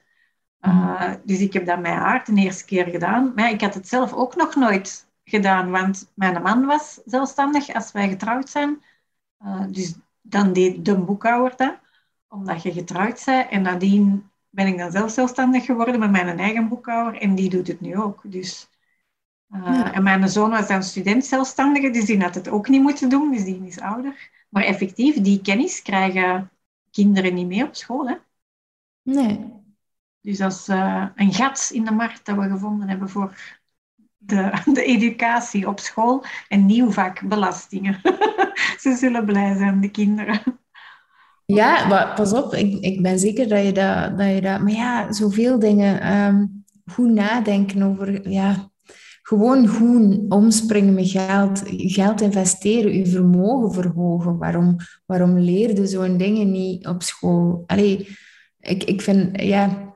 Speaker 1: Uh, dus ik heb dat met haar de eerste keer gedaan. Maar ik had het zelf ook nog nooit gedaan, want mijn man was zelfstandig als wij getrouwd zijn. Uh, dus dan deed de boekhouder dat, omdat je getrouwd bent. En nadien ben ik dan zelf zelfstandig geworden met mijn eigen boekhouder en die doet het nu ook. Dus, uh, En mijn zoon was dan student zelfstandige, dus die had het ook niet moeten doen, dus die is ouder. Maar effectief, die kennis krijgen kinderen niet meer op school. Hè?
Speaker 2: Nee.
Speaker 1: Dus dat is uh, een gat in de markt dat we gevonden hebben voor de, de educatie op school. Een nieuw vak, belastingen. [laughs] Ze zullen blij zijn, de kinderen.
Speaker 2: Ja, pas op, ik, ik ben zeker dat je dat, dat je dat... Maar ja, zoveel dingen. Um, goed nadenken over... Ja, gewoon goed omspringen met geld. Geld investeren, je vermogen verhogen. Waarom, waarom leerde zo'n dingen niet op school? Allee, ik, ik vind... Ja,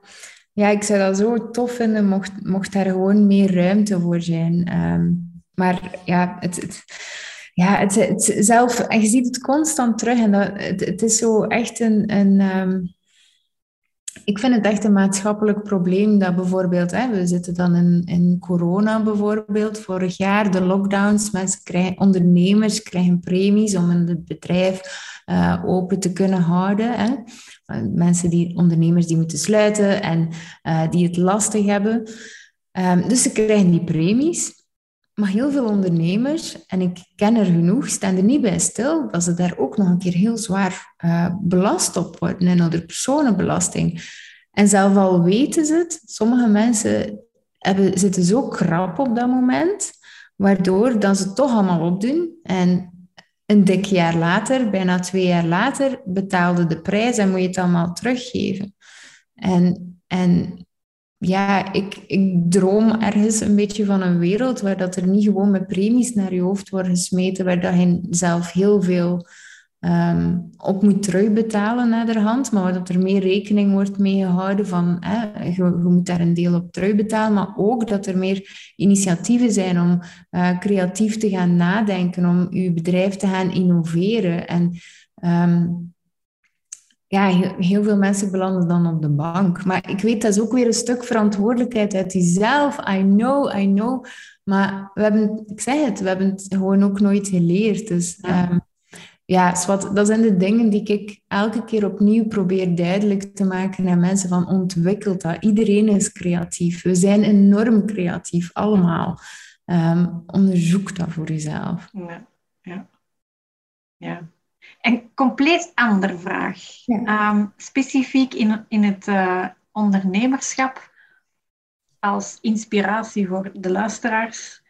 Speaker 2: ja, ik zou dat zo tof vinden mocht, mocht daar gewoon meer ruimte voor zijn. Um, maar ja, het, het ja, het, het, zelf, en je ziet het constant terug. En dat, het, het is zo echt een. een um, ik vind het echt een maatschappelijk probleem dat bijvoorbeeld, hè, we zitten dan in, in corona bijvoorbeeld, vorig jaar, de lockdowns, mensen krijgen, ondernemers krijgen premies om een bedrijf uh, open te kunnen houden. Hè. Mensen die, ondernemers die moeten sluiten en uh, die het lastig hebben. Um, dus ze krijgen die premies. Maar heel veel ondernemers, en ik ken er genoeg, staan er niet bij stil dat ze daar ook nog een keer heel zwaar uh, belast op worden in de personenbelasting. En zelf al weten ze het, sommige mensen hebben, zitten zo krap op dat moment, waardoor dan ze het toch allemaal opdoen. En een dik jaar later, bijna twee jaar later, betaalde de prijs en moet je het allemaal teruggeven. En, en ja, ik, ik droom ergens een beetje van een wereld waar dat er niet gewoon met premies naar je hoofd wordt gesmeten, waar dat je zelf heel veel um, op moet terugbetalen naar de hand, maar dat er meer rekening wordt mee gehouden van je, je, moet daar een deel op terugbetalen, maar ook dat er meer initiatieven zijn om uh, creatief te gaan nadenken, om je bedrijf te gaan innoveren. En um, ja, heel, veel mensen belanden dan op de bank. Maar ik weet, dat is ook weer een stuk verantwoordelijkheid uit jezelf. I know, I know. Maar we hebben, ik zeg het, we hebben het gewoon ook nooit geleerd. Dus ja, um, ja dat zijn de dingen die ik elke keer opnieuw probeer duidelijk te maken aan mensen van ontwikkeld dat. Iedereen is creatief. We zijn enorm creatief, allemaal. Um, onderzoek dat voor jezelf.
Speaker 1: Ja, ja. ja. Een compleet andere vraag. Ehm, specifiek in, in het uh, ondernemerschap, als inspiratie voor de luisteraars.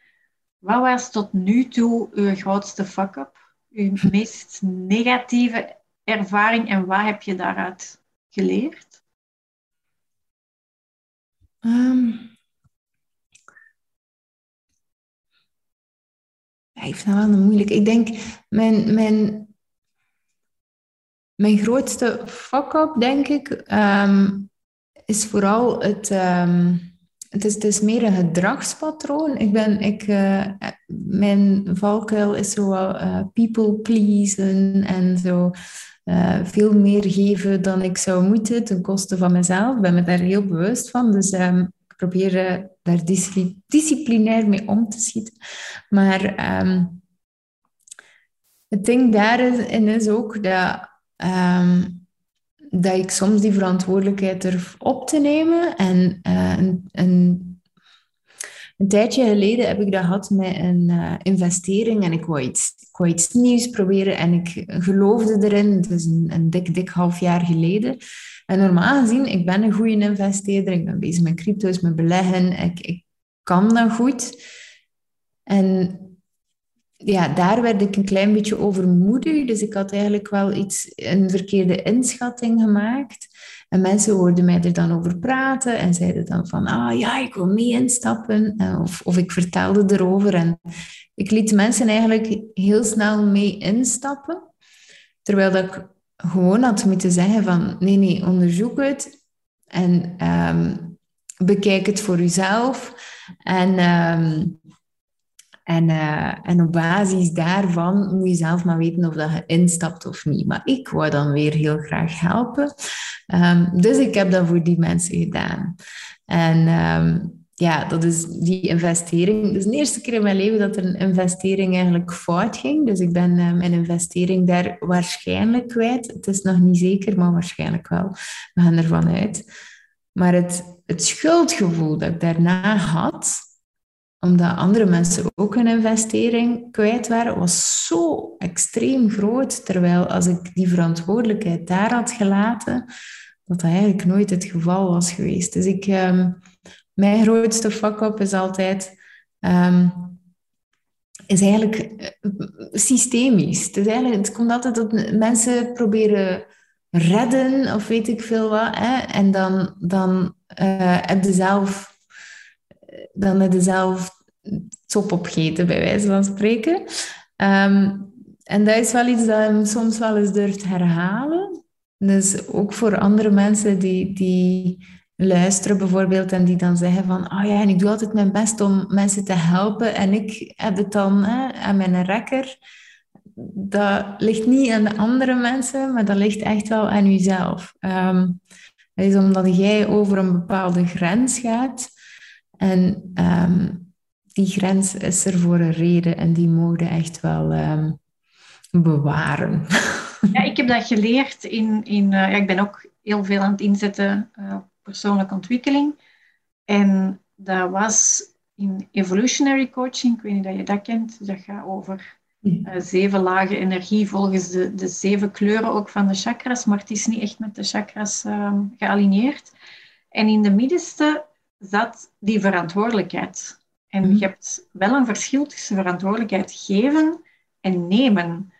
Speaker 1: Wat was tot nu toe uw grootste fuck-up? Uw meest negatieve ervaring en wat heb je daaruit geleerd?
Speaker 2: Um, ik vind dat wel moeilijk. Ik denk, mijn, mijn mijn grootste fuck-up, denk ik, ehm, is vooral het... Um, het is, meer een gedragspatroon. Ik ben, ik, uh, mijn valkuil is zo uh, people pleasen en zo uh, veel meer geven dan ik zou moeten ten koste van mezelf. Ik ben me daar heel bewust van. Dus um, ik probeer daar disciplinair mee om te schieten. Maar um, het ding daarin is ook dat Ehm, dat ik soms die verantwoordelijkheid durf op te nemen. En uh, een, een, een, tijdje geleden heb ik dat gehad met een uh, investering en ik wou, iets, nieuws proberen en ik geloofde erin. Is een, een dik, dik half jaar geleden. En normaal gezien, ik ben een goede investeerder. Ik ben bezig met crypto's, met beleggen. Ik, ik kan dat goed. En ja, daar werd ik een klein beetje overmoedig. Dus ik had eigenlijk wel iets, een verkeerde inschatting gemaakt. En mensen hoorden mij er dan over praten en zeiden dan van, ah ja, ik wil mee instappen. Of, of ik vertelde erover. En ik liet mensen eigenlijk heel snel mee instappen. Terwijl dat ik gewoon had moeten zeggen van, nee, nee, onderzoek het. En um, bekijk het voor jezelf. En... Um, En, uh, en op basis daarvan moet je zelf maar weten of dat je instapt of niet. Maar ik wou dan weer heel graag helpen. Um, dus ik heb dat voor die mensen gedaan. En um, ja, dat is die investering. Dus de eerste keer in mijn leven dat er een investering eigenlijk fout ging. Dus ik ben uh, mijn investering daar waarschijnlijk kwijt. Het is nog niet zeker, maar waarschijnlijk wel. We gaan ervan uit. Maar het, het schuldgevoel dat ik daarna had, omdat andere mensen ook een investering kwijt waren, was zo extreem groot. Terwijl als ik die verantwoordelijkheid daar had gelaten, dat dat eigenlijk nooit het geval was geweest. Dus ik, um, mijn grootste fuck-up is altijd... Um, is eigenlijk uh, systemisch. Het, is eigenlijk, het komt altijd dat mensen proberen redden of weet ik veel wat. Hè? En dan, dan uh, heb je zelf, dan heb zelf top opgeten, bij wijze van spreken. Um, en dat is wel iets dat je soms wel eens durft herhalen. Dus ook voor andere mensen die, die luisteren bijvoorbeeld en die dan zeggen van, oh ja, en ik doe altijd mijn best om mensen te helpen en ik heb het dan hè, aan mijn rekker dat ligt niet aan de andere mensen, maar dat ligt echt wel aan jezelf. Um, is omdat jij over een bepaalde grens gaat. En um, die grens is er voor een reden en die mogen echt wel um, bewaren. [laughs]
Speaker 1: Ja, ik heb dat geleerd in... in uh, ja, ik ben ook heel veel aan het inzetten uh, persoonlijke ontwikkeling. En dat was in evolutionary coaching, ik weet niet of je dat kent, dat gaat over uh, zeven lagen energie volgens de, de zeven kleuren ook van de chakras, maar het is niet echt met de chakras uh, gealigneerd. En in de middenste zat die verantwoordelijkheid. En mhm. je hebt wel een verschil tussen verantwoordelijkheid geven en nemen.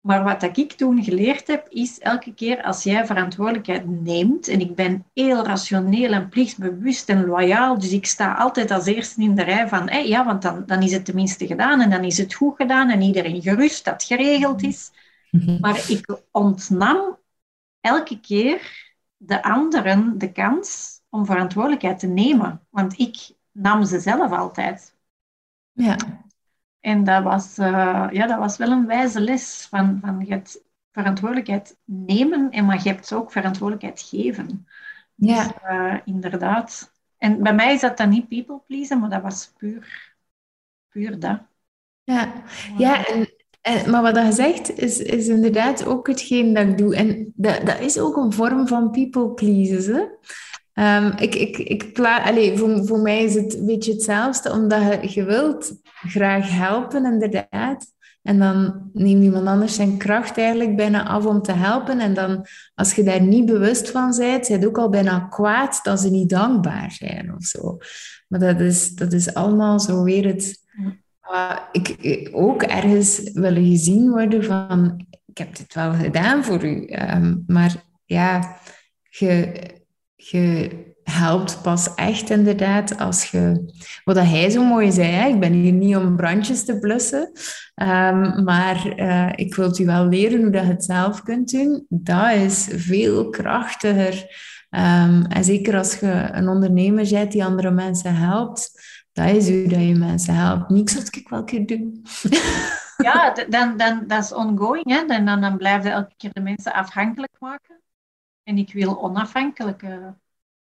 Speaker 1: Maar wat ik toen geleerd heb, is elke keer als jij verantwoordelijkheid neemt, en ik ben heel rationeel en plichtsbewust en loyaal, dus ik sta altijd als eerste in de rij van, hey, ja, want dan, dan is het tenminste gedaan en dan is het goed gedaan en iedereen gerust dat het geregeld is. Mhm. Maar ik ontnam elke keer de anderen de kans om verantwoordelijkheid te nemen, want ik nam ze zelf altijd.
Speaker 2: Ja.
Speaker 1: En dat was, uh, ja, dat was wel een wijze les van, van je hebt verantwoordelijkheid nemen, en maar je hebt ook verantwoordelijkheid geven.
Speaker 2: Ja.
Speaker 1: Dus, uh, inderdaad. En bij mij is dat dan niet people pleasen, maar dat was puur, puur dat.
Speaker 2: Ja, ja en, en, maar wat je zegt is, is inderdaad ook hetgeen dat ik doe. En dat, dat is ook een vorm van people pleasen. Hè? Um, ik, ik, ik pla Allee, voor, voor mij is het een beetje hetzelfde, omdat je, je wilt graag helpen, inderdaad. En dan neemt iemand anders zijn kracht eigenlijk bijna af om te helpen. En dan, als je daar niet bewust van bent, zijn ook al bijna kwaad dat ze niet dankbaar zijn of zo. Maar dat is, dat is allemaal zo weer het... Uh, ik, ook ergens willen gezien worden van... Ik heb dit wel gedaan voor u. Um, maar ja, je je helpt pas echt inderdaad als je... Wat hij zo mooi zei, hè? ik ben hier niet om brandjes te blussen, um, maar uh, ik wil u wel leren hoe dat je het zelf kunt doen. Dat is veel krachtiger. Um, en zeker als je een ondernemer bent die andere mensen helpt, dat is hoe dat je mensen helpt. Niks wat ik wel keer doen.
Speaker 1: Ja, dan, dan, dat is ongoing. Hè? Dan, dan, dan je elke keer de mensen afhankelijk maken. En ik wil onafhankelijke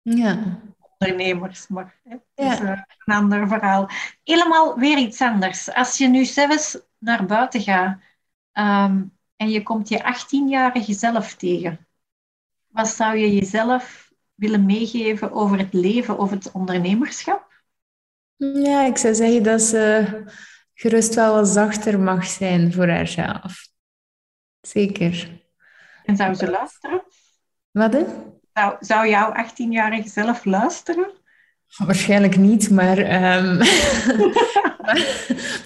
Speaker 2: ja.
Speaker 1: ondernemers. Maar hè, dat is een ander verhaal. Helemaal weer iets anders. Als je nu zelfs naar buiten gaat ehm, en je komt je 18-jarige zelf tegen, wat zou je jezelf willen meegeven over het leven of het ondernemerschap?
Speaker 2: Ja, ik zou zeggen dat ze gerust wel wat zachter mag zijn voor haarzelf. Zeker.
Speaker 1: En zou ze luisteren?
Speaker 2: Wat?
Speaker 1: Zou, zou jouw 18-jarige zelf luisteren?
Speaker 2: Waarschijnlijk niet, maar, um, [laughs] maar,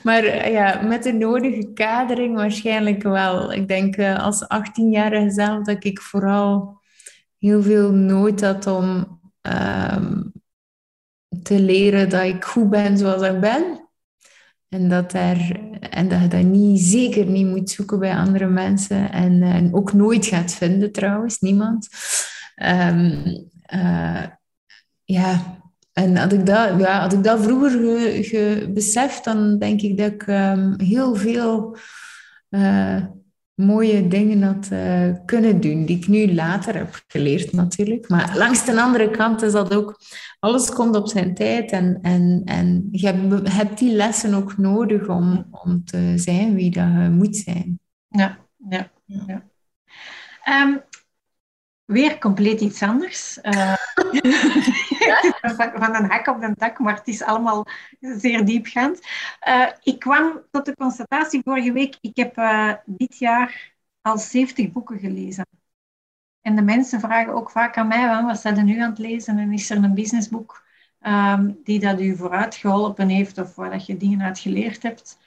Speaker 2: maar, ja, met de nodige kadering waarschijnlijk wel. Ik denk uh, als 18-jarige zelf dat ik vooral heel veel nood had om um, te leren dat ik goed ben zoals ik ben. En dat, er, en dat je dat niet, zeker niet moet zoeken bij andere mensen. En, en ook nooit gaat vinden trouwens, niemand. Um, ja, en had ik dat, ja, had ik dat vroeger ge, beseft, dan denk ik dat ik ehm, heel veel uh, mooie dingen had uh, kunnen doen, die ik nu later heb geleerd natuurlijk. Maar langs de andere kant is dat ook, alles komt op zijn tijd en, en, en je hebt die lessen ook nodig om, om te zijn wie dat je moet zijn.
Speaker 1: Ja, ja, ja. Um, weer compleet iets anders. [laughs] Uh, van een hak op een tak, maar het is allemaal zeer diepgaand. Uh, ik kwam tot de constatatie vorige week, ik heb uh, dit jaar al 70 boeken gelezen. En de mensen vragen ook vaak aan mij, wat zijn er nu aan het lezen? En is er een businessboek um, die dat u vooruit geholpen heeft of waar dat je dingen uit geleerd hebt?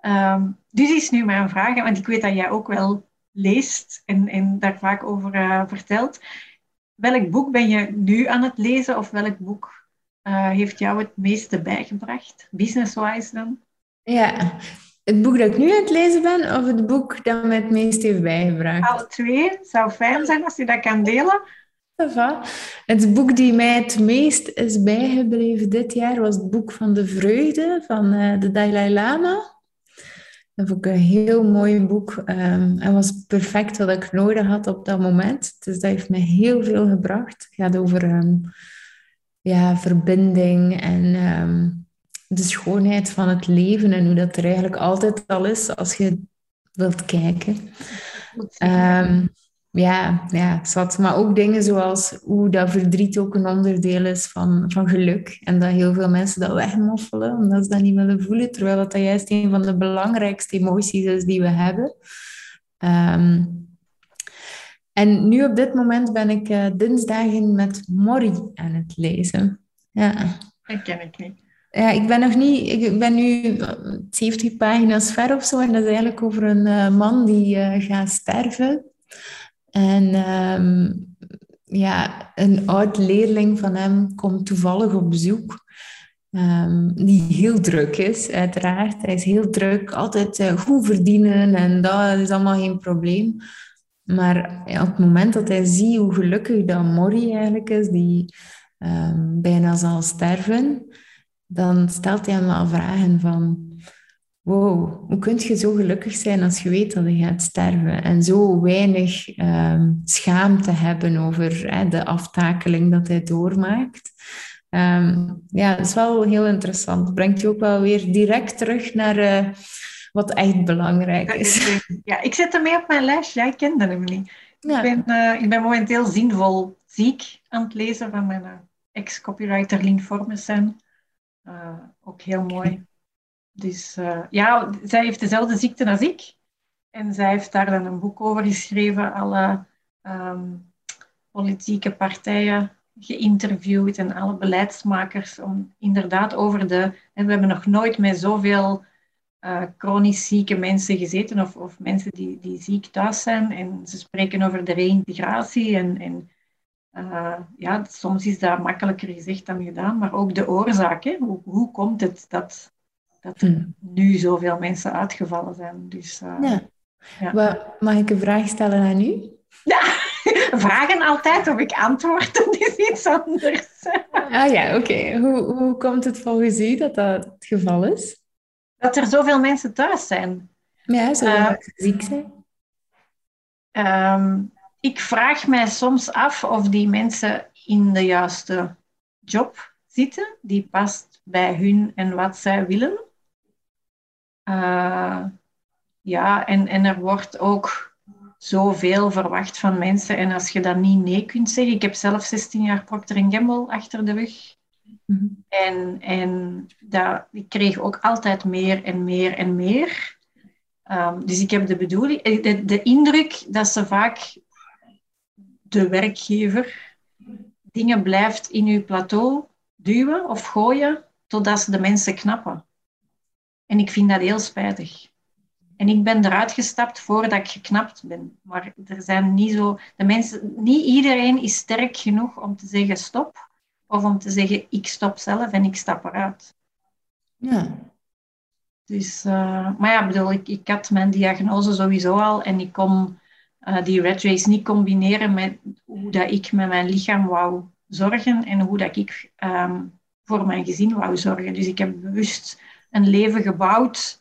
Speaker 1: Um, dus is nu mijn vraag, want ik weet dat jij ook wel leest en, en daar vaak over uh, vertelt. Welk boek ben je nu aan het lezen of welk boek uh, heeft jou het meeste bijgebracht, business-wise dan?
Speaker 2: Ja, het boek dat ik nu aan het lezen ben of het boek dat me het meest heeft bijgebracht?
Speaker 1: Alle twee. Het zou fijn zijn als je dat kan delen.
Speaker 2: Het boek die mij het meest is bijgebleven dit jaar was het boek van de vreugde van uh, de Dalai Lama. Dat vond ik een heel mooi boek. Um, en was perfect wat ik nodig had op dat moment. Dus dat heeft me heel veel gebracht. Het gaat over ehm, ja, verbinding en um, de schoonheid van het leven. En hoe dat er eigenlijk altijd al is als je wilt kijken. Ja, ja, zat. Maar ook dingen zoals hoe dat verdriet ook een onderdeel is van, van geluk. En dat heel veel mensen dat wegmoffelen, omdat ze dat niet willen voelen. Terwijl dat, dat juist een van de belangrijkste emoties is die we hebben. Ehm, en nu op dit moment ben ik uh, dinsdagen met Morrie aan het lezen. Ja.
Speaker 1: Dat ken ik niet.
Speaker 2: Ja, ik ben nog niet... Ik ben nu 70 pagina's ver of zo. En dat is eigenlijk over een uh, man die uh, gaat sterven. En ehm, ja, een oud leerling van hem komt toevallig op bezoek. Um, die heel druk is, uiteraard. Hij is heel druk, altijd uh, goed verdienen en dat is allemaal geen probleem. Maar op het moment dat hij ziet hoe gelukkig dat Morrie eigenlijk is, die um, bijna zal sterven, dan stelt hij hem wel vragen van wow, hoe kun je zo gelukkig zijn als je weet dat je gaat sterven en zo weinig um, schaamte hebben over hè, de aftakeling dat hij doormaakt. Um, ja, dat is wel heel interessant. Brengt je ook wel weer direct terug naar uh, wat echt belangrijk is.
Speaker 1: Ja, ik zet hem mee op mijn lijstje. Jij kende hem niet. Ik, ben, uh, ik ben momenteel zinvol ziek aan het lezen van mijn uh, ex-copywriter Lien Formessen. ook heel mooi. Dus uh, ja, zij heeft dezelfde ziekte als ik. En zij heeft daar dan een boek over geschreven, alle um, politieke partijen geïnterviewd en alle beleidsmakers om inderdaad over de... En we hebben nog nooit met zoveel uh, chronisch zieke mensen gezeten of, of mensen die, die ziek thuis zijn. En ze spreken over de reïntegratie en, en uh, ja, soms is dat makkelijker gezegd dan gedaan, maar ook de oorzaak. Hoe, hoe komt het dat dat er hmm. nu zoveel mensen uitgevallen zijn. Dus, uh, ja.
Speaker 2: ja. Mag ik een vraag stellen aan u?
Speaker 1: Ja, [laughs] vragen altijd of ik antwoord, dat is iets anders. [laughs]
Speaker 2: Ah ja, oké. Hoe, hoe komt het volgens u dat dat het geval is?
Speaker 1: Dat er zoveel mensen thuis zijn.
Speaker 2: Ja, zoveel uh, ziek zijn.
Speaker 1: Um, ik vraag mij soms af of die mensen in de juiste job zitten, die past bij hun en wat zij willen. Uh, ja, en, en er wordt ook zoveel verwacht van mensen. En als je dan niet nee kunt zeggen... Ik heb zelf 16 jaar Procter Gamble achter de rug. Mhm. En, en dat, ik kreeg ook altijd meer en meer en meer. Um, dus ik heb de bedoeling... Eh, de, de indruk dat ze vaak de werkgever dingen blijft in uw plateau duwen of gooien totdat ze de mensen knappen. En ik vind dat heel spijtig. En ik ben eruit gestapt voordat ik geknapt ben. Maar er zijn niet zo... De mensen, niet iedereen is sterk genoeg om te zeggen stop. Of om te zeggen ik stop zelf en ik stap eruit.
Speaker 2: Ja.
Speaker 1: Dus, uh, maar ja, bedoel, ik, ik had mijn diagnose sowieso al. En ik kon uh, die red race niet combineren met hoe dat ik met mijn lichaam wou zorgen. En hoe dat ik um, voor mijn gezin wou zorgen. Dus ik heb bewust een leven gebouwd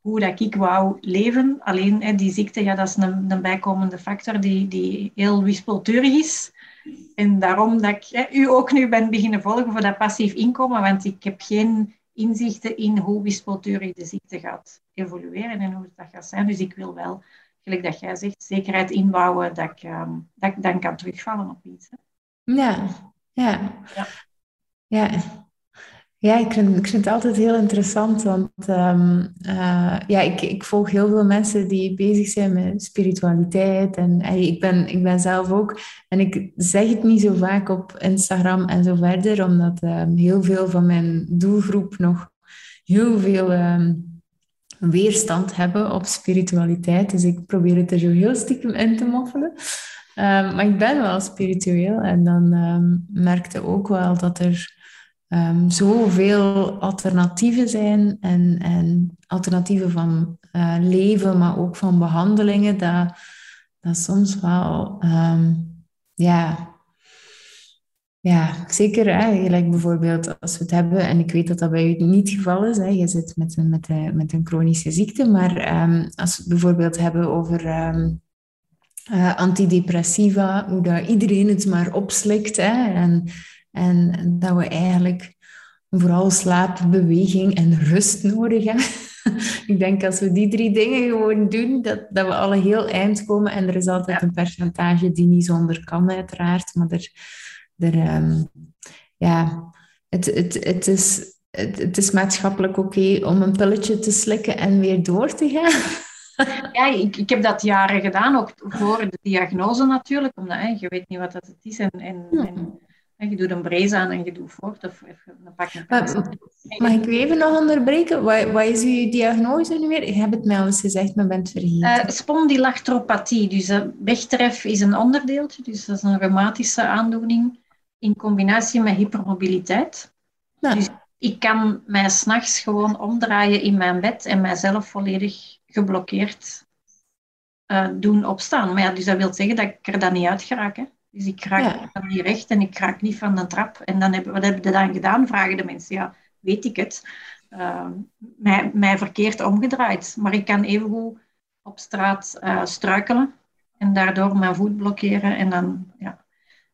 Speaker 1: hoe dat ik wou leven. Alleen hè, die ziekte, ja, dat is een, een bijkomende factor die, die heel wispelturig is. En daarom dat ik hè, u ook nu ben beginnen volgen voor dat passief inkomen, want ik heb geen inzichten in hoe wispelturig de ziekte gaat evolueren en hoe dat gaat zijn. Dus ik wil wel, gelijk dat jij zegt, zekerheid inbouwen dat ik, um, dat ik dan kan terugvallen op iets. Hè.
Speaker 2: Ja, ja. ja. ja. Ja, ik vind, ik vind het altijd heel interessant, want um, uh, ja, ik, ik volg heel veel mensen die bezig zijn met spiritualiteit. En ik, ben, ik ben zelf ook, en ik zeg het niet zo vaak op Instagram en zo verder, omdat um, heel veel van mijn doelgroep nog heel veel um, weerstand hebben op spiritualiteit. Dus ik probeer het er zo heel stiekem in te moffelen. maar ik ben wel spiritueel en dan merkte ook wel dat er um, zoveel alternatieven zijn en, en alternatieven van uh, leven, maar ook van behandelingen, dat, dat soms wel, um, ja, ja, zeker. Hè, gelijk bijvoorbeeld als we het hebben, en ik weet dat dat bij u niet het geval is, hè, je zit met een, met een, met een chronische ziekte, maar um, als we het bijvoorbeeld hebben over uh, antidepressiva, hoe dat iedereen het maar opslikt, hè, en en dat we eigenlijk vooral slaap, beweging en rust nodig hebben. [laughs] ik denk als we die drie dingen gewoon doen, dat, dat we alle heel eind komen. En er is altijd een percentage die niet zonder kan, uiteraard. Maar er, er um, ja, het, het, het, is, het, het is maatschappelijk oké om een pilletje te slikken en weer door te gaan. [laughs]
Speaker 1: Ja, ik, ik heb dat jaren gedaan, ook voor de diagnose natuurlijk, omdat hè, je weet niet wat dat het is. En, en, en je doet een brace aan en je doet voort. Of een pak een
Speaker 2: Mag ik u even nog onderbreken? Wat, wat, is uw diagnose nu weer? Ik heb het mij al eens gezegd, maar ben het vergeten.
Speaker 1: Uh. Dus uh, wegtref is een onderdeeltje. Dus dat is een reumatische aandoening in combinatie met hypermobiliteit. Dus ik kan mij s'nachts gewoon omdraaien in mijn bed en mijzelf volledig geblokkeerd uh, doen opstaan. Maar ja, dus dat wil zeggen dat ik er dan niet uit geraak. Hè? Dus ik raak ja. niet recht en ik raak niet van de trap. En dan heb, wat heb je dan gedaan? Vragen de mensen. Ja, weet ik het. Uh, mij, mij verkeerd omgedraaid. Maar ik kan evengoed op straat uh, struikelen en daardoor mijn voet blokkeren. En dan, ja.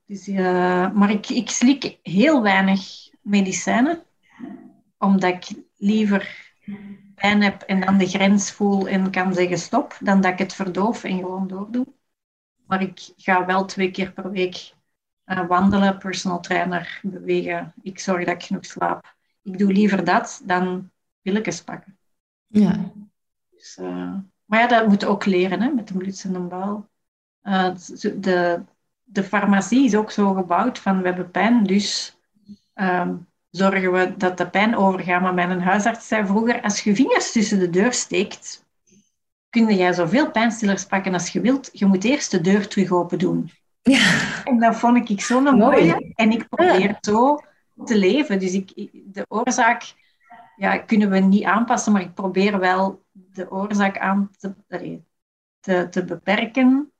Speaker 1: dus, uh, maar ik, ik slik heel weinig medicijnen, omdat ik liever pijn heb en dan de grens voel en kan zeggen stop, dan dat ik het verdoof en gewoon doordoe. Maar ik ga wel twee keer per week uh, wandelen, personal trainer, bewegen. Ik zorg dat ik genoeg slaap. Ik doe liever dat dan pilletjes pakken.
Speaker 2: Ja.
Speaker 1: Dus, uh, maar ja, dat moet ook leren hè, met de bloedzende bouw. Uh, de, de farmacie is ook zo gebouwd van we hebben pijn, dus um, zorgen we dat de pijn overgaat. Maar mijn huisarts zei vroeger, als je vingers tussen de deur steekt, kun jij zoveel pijnstillers pakken als je wilt. Je moet eerst de deur terug open doen. Ja. En dat vond ik zo'n mooie. En ik probeer zo te leven. Dus ik, de oorzaak ja, kunnen we niet aanpassen, maar ik probeer wel de oorzaak aan te, te, te beperken,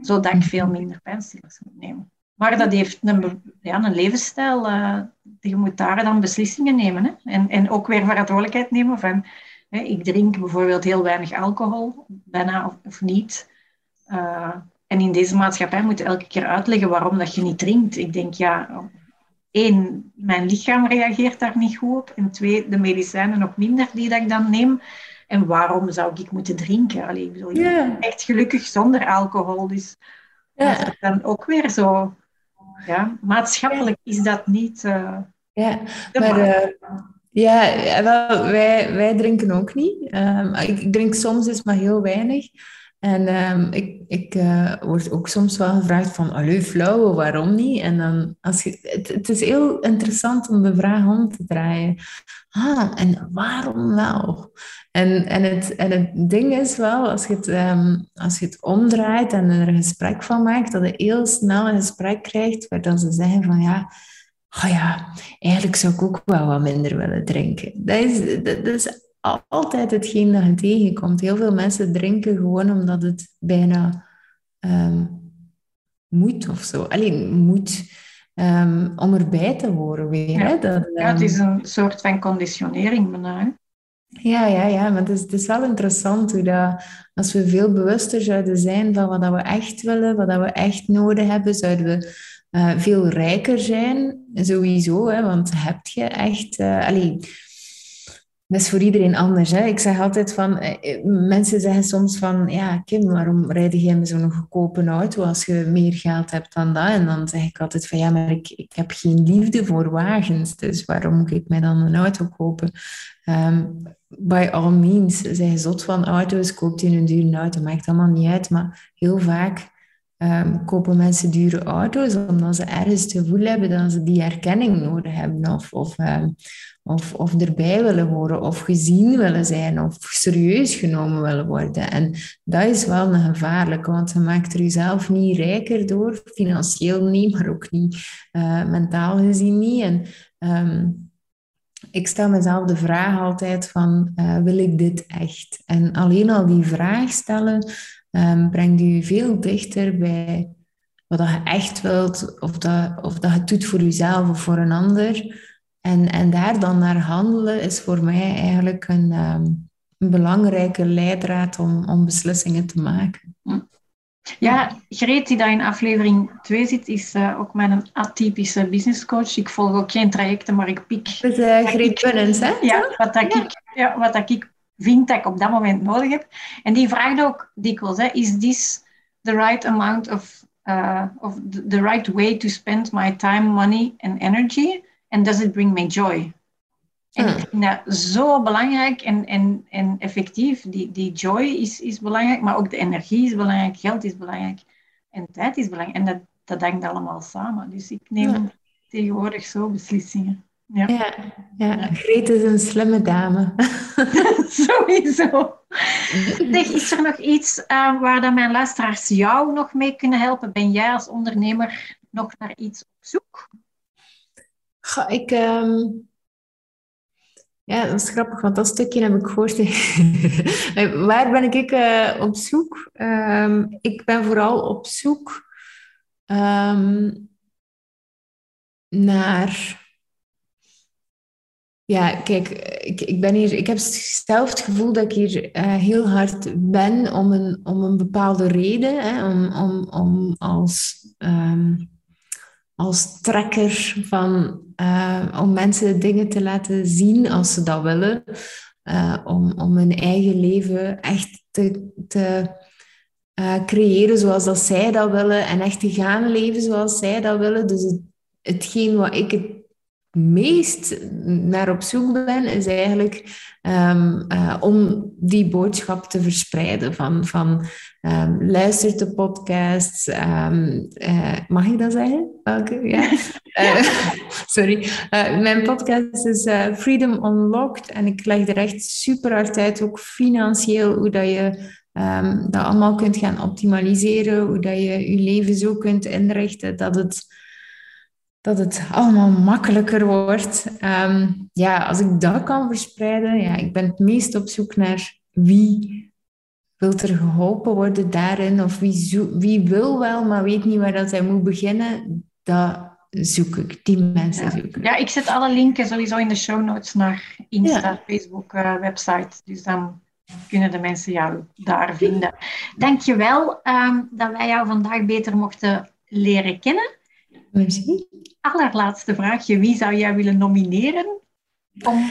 Speaker 1: zodat ik veel minder pijnstillers moet nemen. Maar dat heeft een, ja, een levensstijl. Uh, je moet daar dan beslissingen nemen. Hè? En, en ook weer verantwoordelijkheid nemen van ik drink bijvoorbeeld heel weinig alcohol, bijna of, niet. Uh, en in deze maatschappij moet je elke keer uitleggen waarom dat je niet drinkt. Ik denk, ja, één, mijn lichaam reageert daar niet goed op. En twee, de medicijnen nog minder die dat ik dan neem. En waarom zou ik moeten drinken? Allee, ik bedoel, je yeah. echt gelukkig zonder alcohol. Dus yeah. dat is dan ook weer zo... Ja, maatschappelijk is dat niet... Uh,
Speaker 2: ja, maar... Ja, wij, wij drinken ook niet. Um, ik drink soms eens maar heel weinig. En um, ik, ik uh, word ook soms wel gevraagd van, allee, flauwe, waarom niet? En dan, als je, het, het, is heel interessant om de vraag om te draaien. Ah, en waarom wel? En, en, het, en het ding is wel, als je, het, um, als je het omdraait en er een gesprek van maakt, dat je heel snel een gesprek krijgt waar dan ze zeggen van, ja oh ja, eigenlijk zou ik ook wel wat minder willen drinken. Dat is, dat, is altijd hetgeen dat je tegenkomt. Heel veel mensen drinken gewoon omdat het bijna um, moet of zo. Alleen moet. um, om erbij te horen weer.
Speaker 1: Ja.
Speaker 2: Hè? Dat,
Speaker 1: ja, het is
Speaker 2: ehm,
Speaker 1: een soort van conditionering bijna.
Speaker 2: Ja, ja, ja, maar het is, het is wel interessant hoe dat, als we veel bewuster zouden zijn van wat dat we echt willen, wat dat we echt nodig hebben, zouden we eh, veel rijker zijn, sowieso, hè, want heb je echt... eh allee, dat is voor iedereen anders. Hè? Ik zeg altijd van... eh, Mensen zeggen soms van... Ja, Kim, waarom rijd jij met zo'n goedkope auto als je meer geld hebt dan dat? En dan zeg ik altijd van... Ja, maar ik, ik heb geen liefde voor wagens. Dus waarom moet ik mij dan een auto kopen? Ehm, by all means, zijn zot van auto's, koopt je een dure auto. Maakt allemaal niet uit. Maar heel vaak ehm, kopen mensen dure auto's omdat ze ergens het gevoel hebben dat ze die erkenning nodig hebben. Of, of, ehm, of, of erbij willen horen, of gezien willen zijn, of serieus genomen willen worden. En dat is wel een gevaarlijke, want je maakt er jezelf niet rijker door, financieel niet, maar ook niet eh, mentaal gezien niet. En ehm, ik stel mezelf de vraag altijd van, eh, wil ik dit echt? En alleen al die vraag stellen ehm, brengt u veel dichter bij wat je echt wilt, of dat, of dat je het doet voor jezelf of voor een ander. En, en daar dan naar handelen is voor mij eigenlijk een, ehm, een belangrijke leidraad om, om beslissingen te maken.
Speaker 1: Ja, Greet, die daar in aflevering 2 zit, is eh, ook mijn atypische business coach. Ik volg ook geen trajecten, maar ik pik
Speaker 2: Dat is uh, Greet Punnens, hè?
Speaker 1: ja, wat, dat Ik, ja, wat dat ik vind dat ik op dat moment nodig heb. En die vraagt ook dikwijls, hè, is this the right amount of, uh, of the, right way to spend my time, money and energy? And does it bring me joy? En ik vind dat zo belangrijk en, en, en effectief. Die, die joy is, is belangrijk, maar ook de energie is belangrijk, geld is belangrijk en tijd is belangrijk. En dat, dat hangt allemaal samen. Dus ik neem
Speaker 2: Ja.
Speaker 1: tegenwoordig zo beslissingen. Ja,
Speaker 2: Ja, ja. Greet is een slimme dame. [laughs]
Speaker 1: sowieso. [laughs] Zeg, is er nog iets eh, waar dat mijn luisteraars jou nog mee kunnen helpen? Ben jij als ondernemer nog naar iets op zoek?
Speaker 2: Goh, ik, ehm, Ja, dat is grappig, want dat stukje heb ik gehoord. [laughs] Waar ben ik eh, op zoek? Ehm, ik ben vooral op zoek ehm, naar... Ja, kijk, ik, ik, ben hier, ik heb zelf het gevoel dat ik hier uh, heel hard ben om een, om een bepaalde reden. Hè, om, om, om als, um, als trekker van, uh, om mensen dingen te laten zien als ze dat willen. Uh, om, om hun eigen leven echt te, te creëren zoals zij dat willen. En echt te gaan leven zoals zij dat willen. Dus het, hetgeen wat ik het meest naar op zoek ben, is eigenlijk um, uh, om die boodschap te verspreiden. Van, van um, luister de podcasts. Um, uh, mag ik dat zeggen? Welke? Ja. uh, [laughs] sorry. mijn podcast is Freedom Unlocked. En ik leg er echt super hard uit, ook financieel, hoe dat je dat allemaal kunt gaan optimaliseren. Hoe dat je je leven zo kunt inrichten dat het dat het allemaal makkelijker wordt. Um, ja, als ik dat kan verspreiden, ja, ik ben het meest op zoek naar wie wil er geholpen worden daarin, of wie, zo, wie wil wel, maar weet niet waar dat hij moet beginnen, dat zoek ik, die mensen
Speaker 1: ja.
Speaker 2: zoek ik.
Speaker 1: Ja, ik zet alle linken sowieso in de show notes naar Insta, ja. Facebook, uh, website, dus dan kunnen de mensen jou daar vinden. Dankjewel um, dat wij jou vandaag beter mochten leren kennen.
Speaker 2: Merci
Speaker 1: allerlaatste vraagje. Wie zou jij willen nomineren om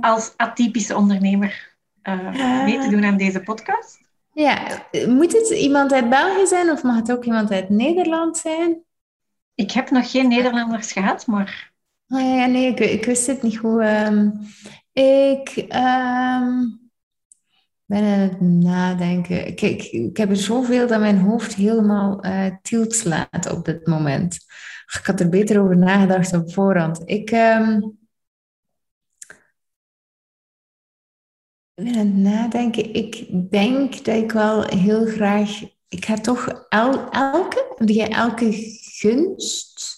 Speaker 1: als atypische ondernemer uh, mee te doen aan deze podcast?
Speaker 2: Ja, moet het iemand uit België zijn of mag het ook iemand uit Nederland zijn?
Speaker 1: Ik heb nog geen Nederlanders gehad, maar...
Speaker 2: Oh, ja, nee, ik, ik, wist het niet goed. Um, ik um, ben aan het nadenken. Ik, ik, heb er zoveel dat mijn hoofd helemaal uh, tilt slaat op dit moment. Ik had er beter over nagedacht op voorhand. Ik um, ben aan het nadenken. Ik denk dat ik wel heel graag... Ik ga toch el, elke... Heb jij elke gunst?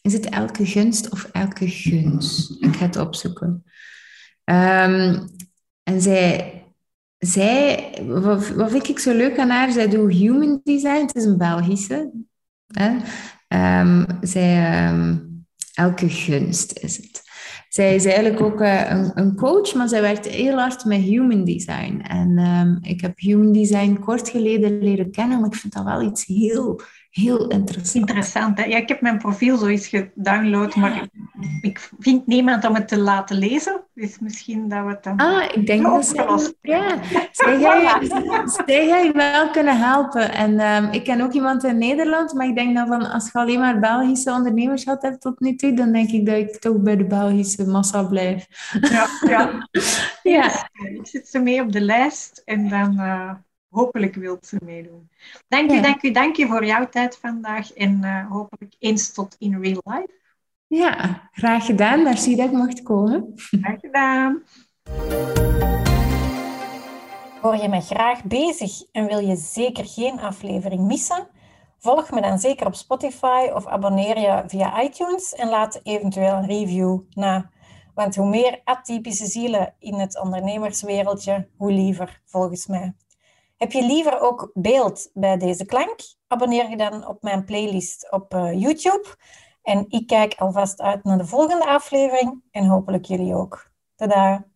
Speaker 2: Is het elke gunst of elke gunst? Ik ga het opzoeken. Um, en zij... Zij, wat, vind ik zo leuk aan haar? Zij doet human design. Het is een Belgische. Hè? Ehm, zij, ehm, elke gunst is het. Zij is eigenlijk ook uh, een, een, coach, maar zij werkt heel hard met human design. En um, ik heb human design kort geleden leren kennen, maar ik vind dat wel iets heel heel interessant.
Speaker 1: Interessant, hè? Ja, ik heb mijn profiel zo eens gedownload, maar ik, vind niemand om het te laten lezen. Dus misschien dat we het dan...
Speaker 2: Ah, ik denk dat ze... Ja, zij [laughs] ga, je, wel kunnen helpen. En um, ik ken ook iemand in Nederland, maar ik denk dat van, als je alleen maar Belgische ondernemers had hebt tot nu toe, dan denk ik dat ik toch bij de Belgische massa blijf.
Speaker 1: Ja, ja. [laughs] ja. Ik zit ze mee op de lijst en dan... Uh hopelijk wilt ze meedoen. Dank u, dank u, dank u voor jouw tijd vandaag en uh, hopelijk eens tot in real life.
Speaker 2: Ja, graag gedaan. Merci dat ik mocht komen.
Speaker 1: Graag gedaan. Hoor je me graag bezig en wil je zeker geen aflevering missen? Volg me dan zeker op Spotify of abonneer je via iTunes en laat eventueel een review na. Want hoe meer atypische zielen in het ondernemerswereldje, hoe liever volgens mij. Heb je liever ook beeld bij deze klank? Abonneer je dan op mijn playlist op uh, YouTube. En ik kijk alvast uit naar de volgende aflevering en hopelijk jullie ook. Tada!